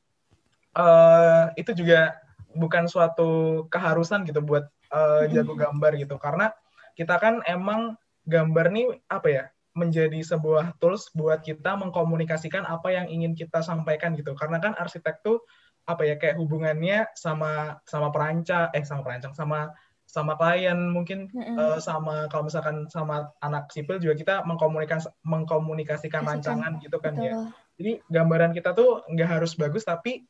eh itu juga bukan suatu keharusan gitu buat eh, jago gambar gitu. Karena kita kan emang gambar nih apa ya menjadi sebuah tools buat kita mengkomunikasikan apa yang ingin kita sampaikan gitu. Karena kan arsitek tuh apa ya kayak hubungannya sama sama perancang eh sama perancang sama sama klien mungkin Mm-mm. eh, sama kalau misalkan sama anak sipil juga kita mengkomunikas mengkomunikasikan rancangan gitu kan ya. Betul. Jadi gambaran kita tuh nggak harus bagus tapi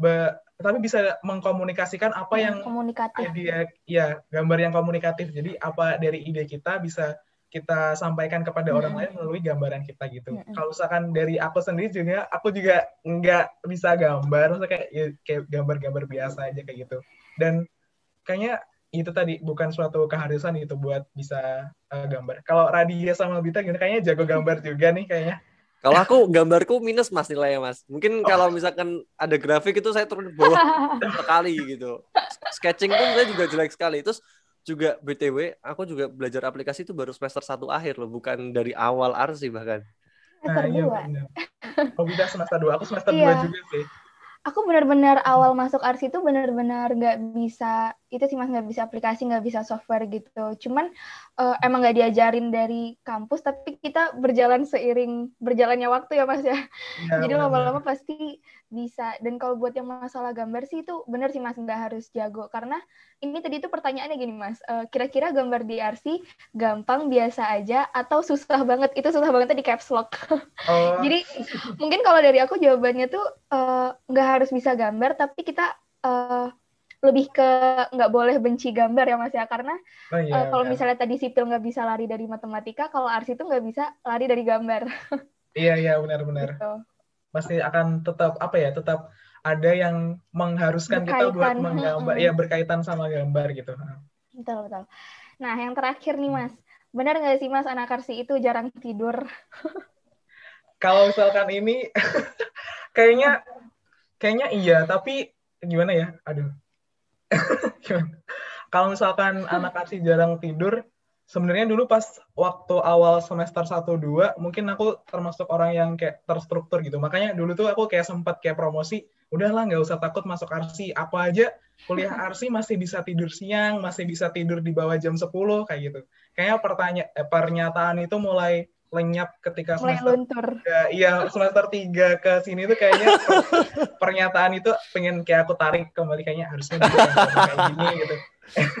be- tapi bisa mengkomunikasikan apa yang komunikatif. ide ya gambar yang komunikatif. Jadi apa dari ide kita bisa kita sampaikan kepada orang Mm-mm. lain melalui gambaran kita gitu. Mm-mm. Kalau misalkan dari aku sendiri juga, aku juga nggak bisa gambar, maksudnya kayak ya, kayak gambar-gambar biasa aja kayak gitu. Dan kayaknya itu tadi bukan suatu keharusan gitu buat bisa eh, gambar. Kalau Radia sama Bita gini kayaknya jago gambar juga nih kayaknya. Kalau aku gambarku minus mas nilainya mas. Mungkin kalau misalkan ada grafik itu saya turun ke bawah sekali gitu. Sketching pun saya juga jelek sekali. Terus juga BTW aku juga belajar aplikasi itu baru semester satu akhir loh, bukan dari awal arsi bahkan. Semester iya dua. benar. Oh semester 2, aku semester 2 Iya. juga sih. Aku benar-benar awal masuk arsi itu benar-benar nggak bisa itu sih mas nggak bisa aplikasi nggak bisa software gitu. Cuman eh, emang nggak diajarin dari kampus tapi kita berjalan seiring berjalannya waktu ya mas ya. Iya, Jadi lama-lama pasti bisa. Dan kalau buat yang masalah gambar sih itu benar sih mas nggak harus jago karena ini tadi tuh pertanyaannya gini mas. eh, Kira-kira gambar di arsi gampang biasa aja atau susah banget? Itu susah banget di caps lock. Oh, Jadi mungkin kalau dari aku jawabannya tuh eh, nggak harus bisa gambar, tapi kita eh, lebih ke nggak boleh benci gambar ya mas ya, karena oh iya, kalau benar. misalnya tadi sipil nggak bisa lari dari matematika, kalau arsi itu nggak bisa lari dari gambar. Iya, iya benar-benar. Gitu. pasti akan tetap apa ya tetap ada yang mengharuskan kita buat Berkaitan, menggambar ya berkaitan sama gambar gitu Betul betul. Nah yang terakhir nih mas, benar nggak sih mas anak arsi itu jarang tidur? kalau misalkan ini kayaknya kayaknya iya tapi gimana ya aduh? kalau misalkan anak arsi jarang tidur sebenarnya dulu pas waktu awal semester 1 2 mungkin aku termasuk orang yang kayak terstruktur gitu. Makanya dulu tuh aku kayak sempat kayak promosi udahlah nggak usah takut masuk arsi aku aja kuliah arsi masih bisa tidur siang masih bisa tidur di bawah jam 10 kayak gitu. Kayaknya pertanya eh, pernyataan itu mulai lenyap ketika semester tiga, iya semester 3 ke sini tuh kayaknya per- pernyataan itu pengen kayak aku tarik kembali kayaknya harusnya kayak gini gitu.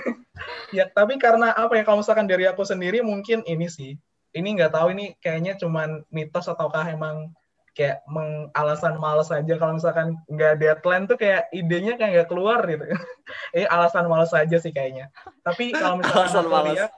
ya tapi karena apa ya kalau misalkan dari aku sendiri mungkin ini sih ini nggak tahu ini kayaknya cuman mitos ataukah emang kayak meng alasan malas aja kalau misalkan nggak deadline tuh kayak idenya kayak nggak keluar gitu. eh alasan malas aja sih kayaknya. Tapi kalau misalkan Alasan lihat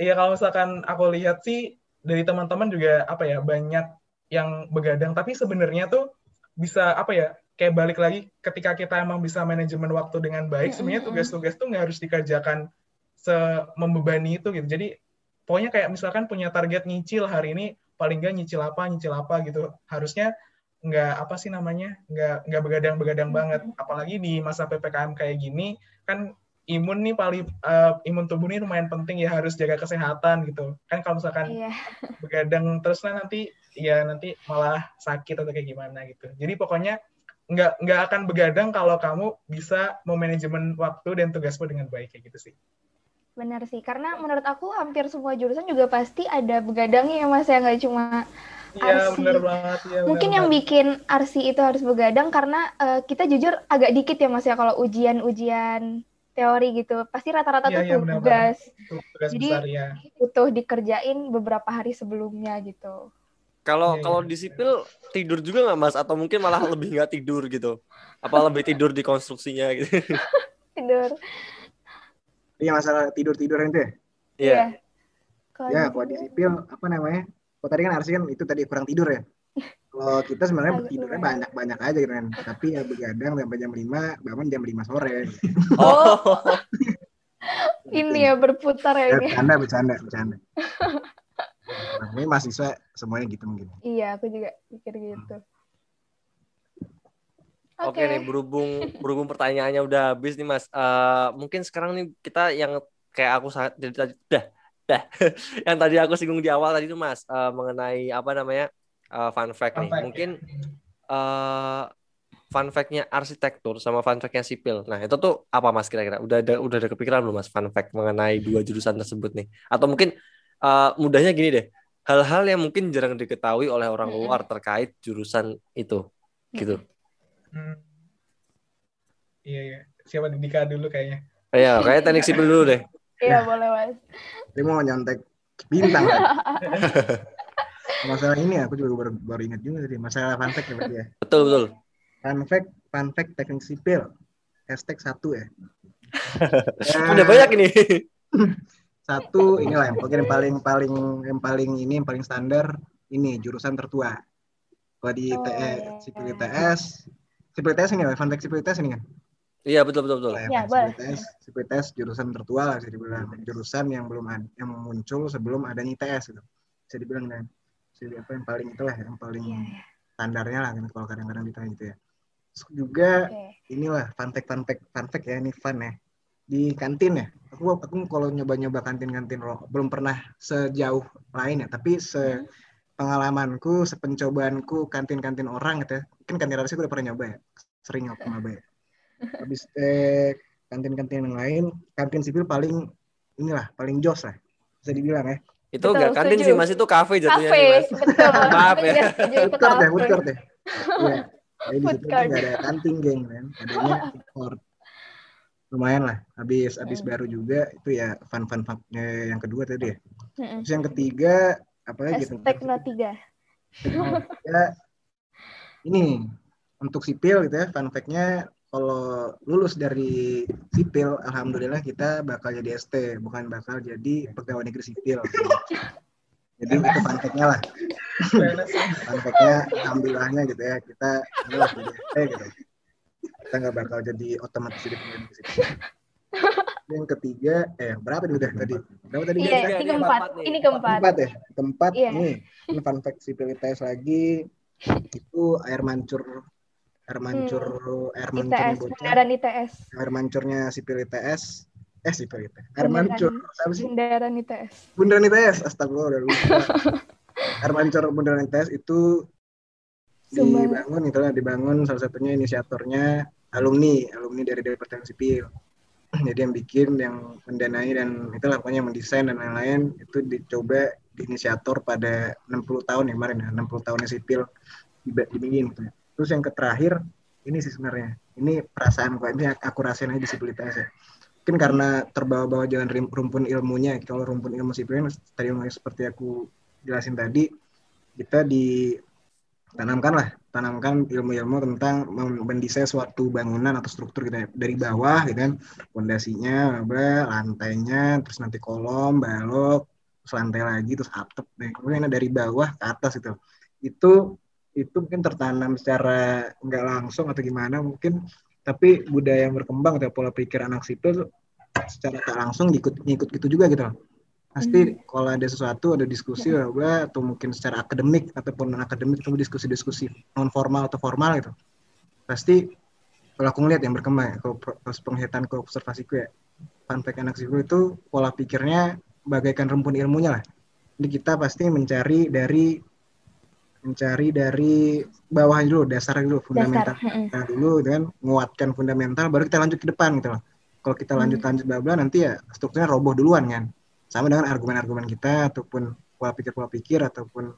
Iya kalau misalkan aku lihat sih dari teman-teman juga apa ya banyak yang begadang. Tapi sebenarnya tuh bisa apa ya kayak balik lagi ketika kita emang bisa manajemen waktu dengan baik sebenarnya tugas-tugas tuh nggak harus dikerjakan se membebani itu gitu. Jadi pokoknya kayak misalkan punya target nyicil hari ini paling nggak nyicil apa nyicil apa gitu. Harusnya nggak apa sih namanya nggak nggak begadang-begadang banget. Apalagi di masa ppkm kayak gini kan imun nih paling eh, imun tubuh nih lumayan penting ya harus jaga kesehatan gitu. Kan kalau misalkan Iya. begadang terus nah nanti ya nanti malah sakit atau kayak gimana gitu. Jadi pokoknya nggak nggak akan begadang kalau kamu bisa memanajemen waktu dan tugasmu dengan baik kayak gitu sih. Benar sih, karena menurut aku hampir semua jurusan juga pasti ada begadangnya ya mas ya, nggak cuma iya benar banget ya Mungkin yang bikin arsi itu harus begadang karena eh, kita jujur agak dikit ya mas ya kalau ujian-ujian teori gitu. Pasti rata-rata Iya, tuh benar tugas tugas Jadi- besar ya butuh dikerjain beberapa hari sebelumnya gitu. Kalau Iya, kalau iya. di sipil tidur juga nggak mas? Atau mungkin malah lebih nggak tidur gitu? Apa lebih tidur di konstruksinya gitu? Tidur. Iya masalah tidur tiduran itu ya. Iya. Kalau Ya, di kalau di sipil apa namanya? Kalau tadi kan arsi kan itu tadi kurang tidur ya. Kalau kita sebenarnya tidurnya banyak-banyak aja gitu kan. Tapi ya begadang sampai jam 5, bangun jam 5 sore. Oh, ini ya berputar ya Ya, ini. bercanda, bercanda, bercanda. Nah, ini mahasiswa semuanya gitu mungkin. Iya, aku juga pikir gitu. Oke Oke. nih berhubung berhubung pertanyaannya udah habis nih mas. Eh, mungkin sekarang nih kita yang kayak aku sangat dari tadi dah dah yang tadi aku singgung di awal tadi tuh mas eh, mengenai apa namanya eh, fun fact Fun nih. fact, Mungkin eh fun fact-nya arsitektur sama fun fact-nya sipil. Nah itu tuh apa mas kira-kira? Udah ada udah ada kepikiran belum mas fun fact mengenai dua jurusan tersebut nih? Atau mungkin eh, mudahnya gini deh. Hal-hal yang mungkin jarang diketahui oleh orang Mm-mm. luar terkait jurusan itu, gitu. Hmm. iya iya siapa Dika dulu kayaknya Iya, kayak teknik sipil dulu deh. Iya, boleh, Mas. Dia mau nyontek bintang. kan? masalah ini aku juga baru, baru ingat juga tadi. Masalah fun fact ya berarti ya. Betul, betul. Fun fact, fun fact teknik sipil. Hashtag satu ya. Ya, Udah banyak ini. satu inilah yang mungkin yang paling paling yang paling ini yang paling standar ini jurusan tertua. Kalau di Oh, ITE, iya. sipil ITS, sipil ITS ini ya, fun fact sipil ITS ini kan? Iya betul betul betul. Lah Ya, sipil boleh. ITS, sipil ITS jurusan tertua lah bisa dibilang jurusan yang belum ada, yang muncul sebelum adanya ITS gitu. Bisa dibilang kan. Jadi apa yang paling itulah yang paling Iya, iya. standarnya lah kan kalau kadang-kadang ditanya gitu ya. Terus juga Oke. inilah fun fact fun fact fun fact ya ini fun ya di kantin ya aku aku kalau nyoba-nyoba kantin-kantin belum pernah sejauh lain ya tapi se pengalamanku sepencobaanku kantin-kantin orang gitu ya mungkin kantin rasa gue udah pernah nyoba ya sering aku nyoba ya habis eh, kantin-kantin yang lain kantin sipil paling inilah paling jos lah bisa dibilang ya Itu Betul, enggak kantin setuju. sih Mas itu kafe jatuhnya Kafe, nih Mas. betul. Maaf ya. Food court ya kafe. food court ya iya jadi di Food situ court. nggak ada kantin geng kan adanya food court lumayan lah habis habis Hmm. baru juga itu ya fun fun fun eh, yang kedua tadi ya Mm-mm. terus yang ketiga apa lagi tuh? Hashtag no 3. ya ini untuk sipil gitu ya fun fact-nya kalau lulus dari sipil alhamdulillah kita bakal jadi ST bukan bakal jadi pegawai negeri sipil. Jadi itu fact-nya lah. Fact-nya alhamdulillahnya gitu ya kita lulus jadi ST gitu. Kita nggak bakal jadi otomatis jadi pegawai negeri sipil. Yang ketiga eh berapa nih udah tadi? Berapa tadi? Iya, ini keempat. nih. Ini keempat. keempat ya? Keempat Iya. ini ini fun fact sipil ITS lagi. Itu air mancur air mancur air mancurnya ITS, bocah Bundaran ITS. air mancurnya sipil ITS eh sipil ITS air Bundaran. mancur apa sih Bundaran ITS. bundaran ITS astagfirullah udah lupa air mancur bundaran ITS itu Sumbangan. dibangun itulah dibangun salah satunya inisiatornya alumni alumni dari departemen sipil jadi yang bikin yang mendanai dan itulah pokoknya yang mendesain dan lain-lain itu dicoba diinisiator pada 60 tahun ya kemarin ya 60 tahunnya sipil dibikin gitu ya. Terus yang terakhir ini sih sebenarnya. Ini perasaan kok ini aku rasain aja di sipil ITS ya. Mungkin karena terbawa-bawa jalan rumpun ilmunya kalau rumpun ilmu sipil tadi seperti aku jelasin tadi kita ditanamkan lah. Tanamkan ilmu-ilmu tentang mendesain suatu bangunan atau struktur gitu ya. dari bawah gitu kan fondasinya apa lantainya terus nanti kolom balok terus lantai lagi terus atap. Nah, kemudian dari bawah ke atas itu itu itu mungkin tertanam secara nggak langsung atau gimana mungkin tapi budaya yang berkembang atau pola pikir anak sipil secara tak langsung ngikut ngikut gitu juga gitu loh. Pasti kalau ada sesuatu ada diskusi apa atau mungkin secara akademik ataupun non akademik atau diskusi-diskusi non formal atau formal gitu. Pasti kalau aku ngeliat yang berkembang ya, kalau pro- pas penglihatanku observasiku ya fun fact anak sipil itu pola pikirnya bagaikan rumpun ilmunya lah. Jadi kita pasti mencari dari mencari dari bawah dulu dasar dulu fundamental Dasar. Kita dulu gitu kan menguatkan fundamental baru kita lanjut ke depan gitu loh kalau kita lanjut lanjut bla bla nanti ya strukturnya roboh duluan kan sama dengan argumen-argumen kita ataupun pola pikir pola pikir ataupun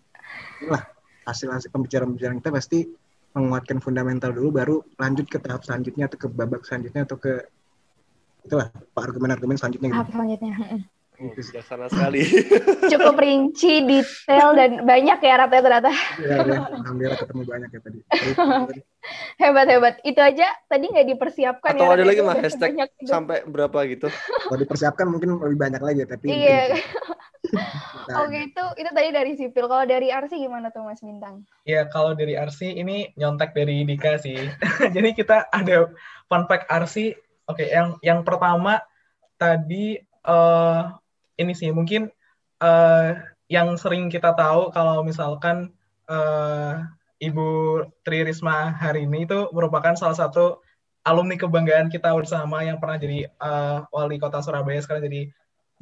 inilah hasil hasil pembicaraan pembicaraan kita pasti menguatkan fundamental dulu baru lanjut ke tahap selanjutnya atau ke babak selanjutnya atau ke itulah argumen-argumen selanjutnya gitu. Tahap selanjutnya. Mm-mm. Uh, bijaksana sekali. Cukup rinci, detail, dan banyak ya Ratnya ternyata. Ya, ya, alhamdulillah ketemu banyak ya tadi. Hebat-hebat. Itu aja tadi nggak dipersiapkan Atau ya. ada Ratnya. lagi mah hashtag gitu. sampai berapa gitu. Kalau dipersiapkan mungkin lebih banyak lagi tapi Iya. Oke, itu itu tadi dari sipil. Kalau dari Arsi gimana tuh Mas Bintang? Ya, kalau dari RC ini nyontek dari Dika sih. Jadi kita ada fun fact RC. Oke, yang yang pertama tadi eh ini sih mungkin eh yang sering kita tahu kalau misalkan eh Ibu Tri Risma hari ini itu merupakan salah satu alumni kebanggaan kita bersama yang pernah jadi eh, wali kota Surabaya sekarang jadi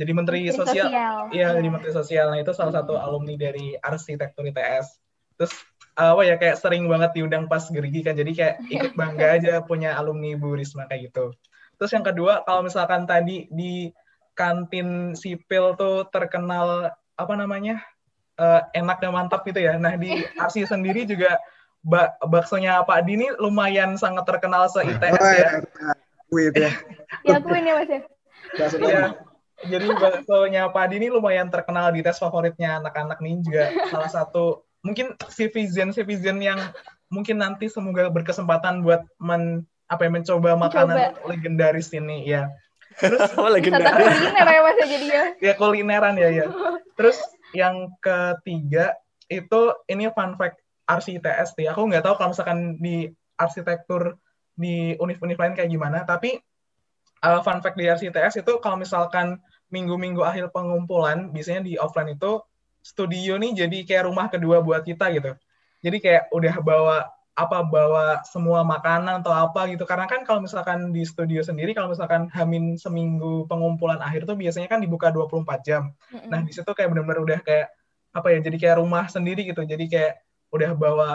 jadi menteri, Menteri sosial. sosial. Iya, di Menteri Sosial. Nah, itu salah satu alumni dari Arsitektur ITS. Terus apa ya kayak sering banget diundang pas gerigi kan. Jadi kayak ikut bangga aja punya alumni Bu Risma kayak gitu. Terus yang kedua, kalau misalkan tadi di kantin sipil tuh terkenal apa namanya? eh, enak dan mantap gitu ya. Nah, di Arsi sendiri juga bak baksonya Pak Dini lumayan sangat terkenal se-ITS Oh, ya. ya. Wih, itu ya. Ya akuin ya Mas ya. Iya. Jadi baksonya Pak Adi ini lumayan terkenal di tes favoritnya anak-anak nih juga salah satu mungkin citizen citizen yang mungkin nanti semoga berkesempatan buat men apa ya mencoba makanan legendaris ini ya. Apa Wisata legendaris? kuliner ya mas ya jadinya. ya kulineran ya ya. Terus yang ketiga itu ini fun fact RCTS sih. Aku nggak tahu kalau misalkan di arsitektur di univ-univ lain kayak gimana, tapi uh, fun fact di RCTS itu kalau misalkan minggu-minggu akhir pengumpulan, biasanya di offline itu studio nih jadi kayak rumah kedua buat kita gitu. Jadi kayak udah bawa apa bawa semua makanan atau apa gitu karena kan kalau misalkan di studio sendiri kalau misalkan hamin seminggu pengumpulan akhir tuh biasanya kan dibuka 24 jam. Nah, di situ kayak benar-benar udah kayak apa ya? Jadi kayak rumah sendiri gitu. Jadi kayak udah bawa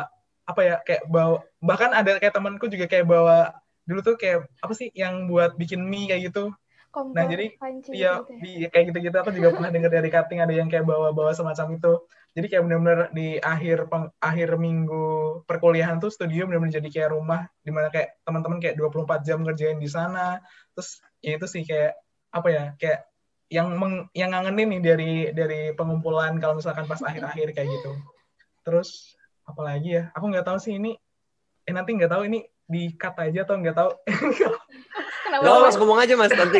apa ya? Kayak bawa bahkan ada kayak temanku juga kayak bawa dulu tuh kayak apa sih yang buat bikin mie kayak gitu. Kompor Nah, jadi Iya, gitu ya. kayak gitu-gitu aku juga pernah dengar dari cutting ada yang kayak bawa-bawa semacam itu. Jadi kayak benar-benar di akhir peng- akhir minggu perkuliahan tuh studio benar-benar jadi kayak rumah di mana kayak teman-teman kayak 24 jam ngerjain di sana. Terus ya itu sih kayak apa ya? Kayak yang meng, yang ngangenin nih dari dari pengumpulan kalau misalkan pas akhir-akhir kayak gitu. Terus apalagi ya? Aku nggak tahu sih ini eh nanti nggak tahu ini di cut aja atau nggak tahu. Kenapa? Gak apa, mas ngomong aja mas nanti.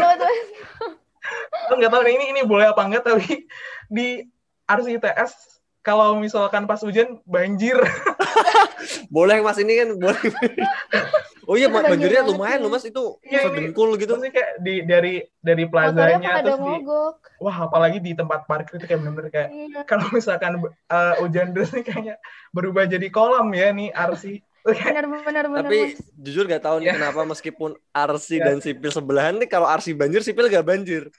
Aku nggak tahu nih, ini ini boleh apa enggak tapi di RCTS kalau misalkan pas hujan banjir. Boleh mas ini kan boleh. Oh iya, Banjir banjirnya lumayan ya. loh mas itu ini- sedengkul gitu. Sih kayak di dari dari plazanya terus di mogok. wah apalagi di tempat parkir itu kayak bener-bener kayak Iya. kalau misalkan uh, hujan deras nih kayaknya berubah jadi kolam ya nih RC. Benar benar benar. Tapi Mas. jujur gak tahu nih Iya. kenapa meskipun RC Iya. dan sipil sebelahan nih kalau RC banjir sipil gak banjir.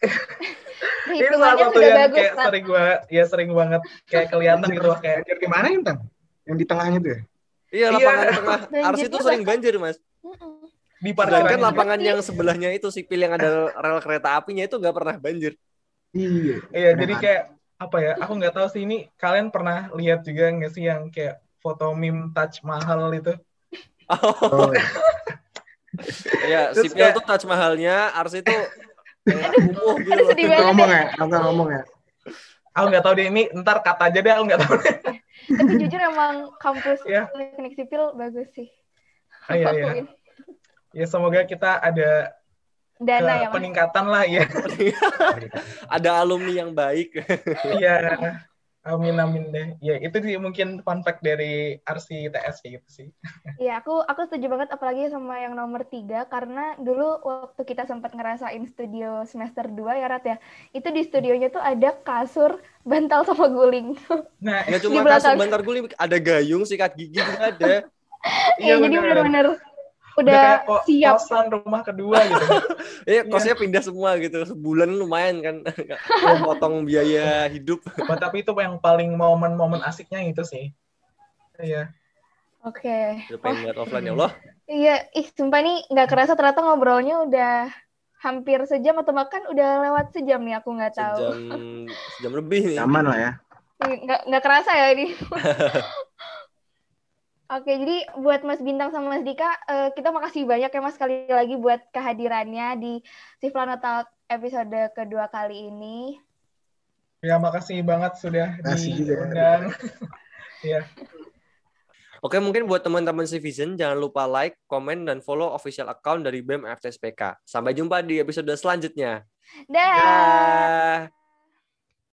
Ini salah satu yang bagus. kayak Nat. sering banget ya sering banget kayak kelihatan gitu kayak Banjir di mana Intan? Yang di tengahnya tuh ya? Iya Iya. lapangan tengah Banjirnya RC itu sering banjir mas. Di Sedangkan parkiran lapangan yang sebelahnya itu sipil yang ada rel kereta apinya itu gak pernah banjir. Iya. Iya, jadi kan? kayak apa ya? Aku nggak tahu sih ini kalian pernah lihat juga nggak sih yang kayak foto meme Taj Mahal itu? Oh, iya. Iya, Terus sipil kayak- tuh Taj Mahalnya, RC itu kumuh gitu Aduh, loh. sedih Aku banget ngomong ya. ya, aku nggak ngomong ya. Aku nggak tahu deh ini ntar kata aja deh, aku nggak tahu deh. Tapi jujur emang kampus Iya. teknik sipil bagus sih. Ah, iya, iya. Ya semoga kita ada Dana ke ya mas. peningkatan lah ya. Ada alumni yang baik. Iya. Amin amin deh. Ya itu sih mungkin fun fact dari RCTS kayak gitu sih. Iya, aku aku setuju banget apalagi sama yang nomor tiga karena dulu waktu kita sempat ngerasain studio semester 2 ya Rat ya. Itu di studionya tuh ada kasur, bantal sama guling. Nah, Gak cuma Di belakang. kasur bantar guling, ada gayung, sikat gigi juga ada. Iya, jadi bener. Udah udah kayak ko- siap. kosan rumah kedua gitu. Iya, kosnya pindah semua gitu. Sebulan lumayan kan. Potong biaya hidup. But, tapi itu yang paling momen-momen asiknya itu sih. Iya. Oke. Udah pengen buat offline ya Allah. Iya, ih sumpah nih nggak kerasa ternyata ngobrolnya udah hampir sejam atau bahkan udah lewat sejam nih aku nggak tahu. Sejam, sejam lebih nih. Aman lah ya. Nggak nggak kerasa ya ini. Oke, jadi buat Mas Bintang sama Mas Dika, eh, kita makasih banyak ya Mas sekali lagi buat kehadirannya di Siflano Talk episode kedua kali ini. Ya makasih banget sudah Makasih juga. diundang. Iya. Oke, mungkin buat teman-teman Civision, jangan lupa like, komen, dan follow official account dari BEM FTSPK. Sampai jumpa di episode selanjutnya. Dah. Dah.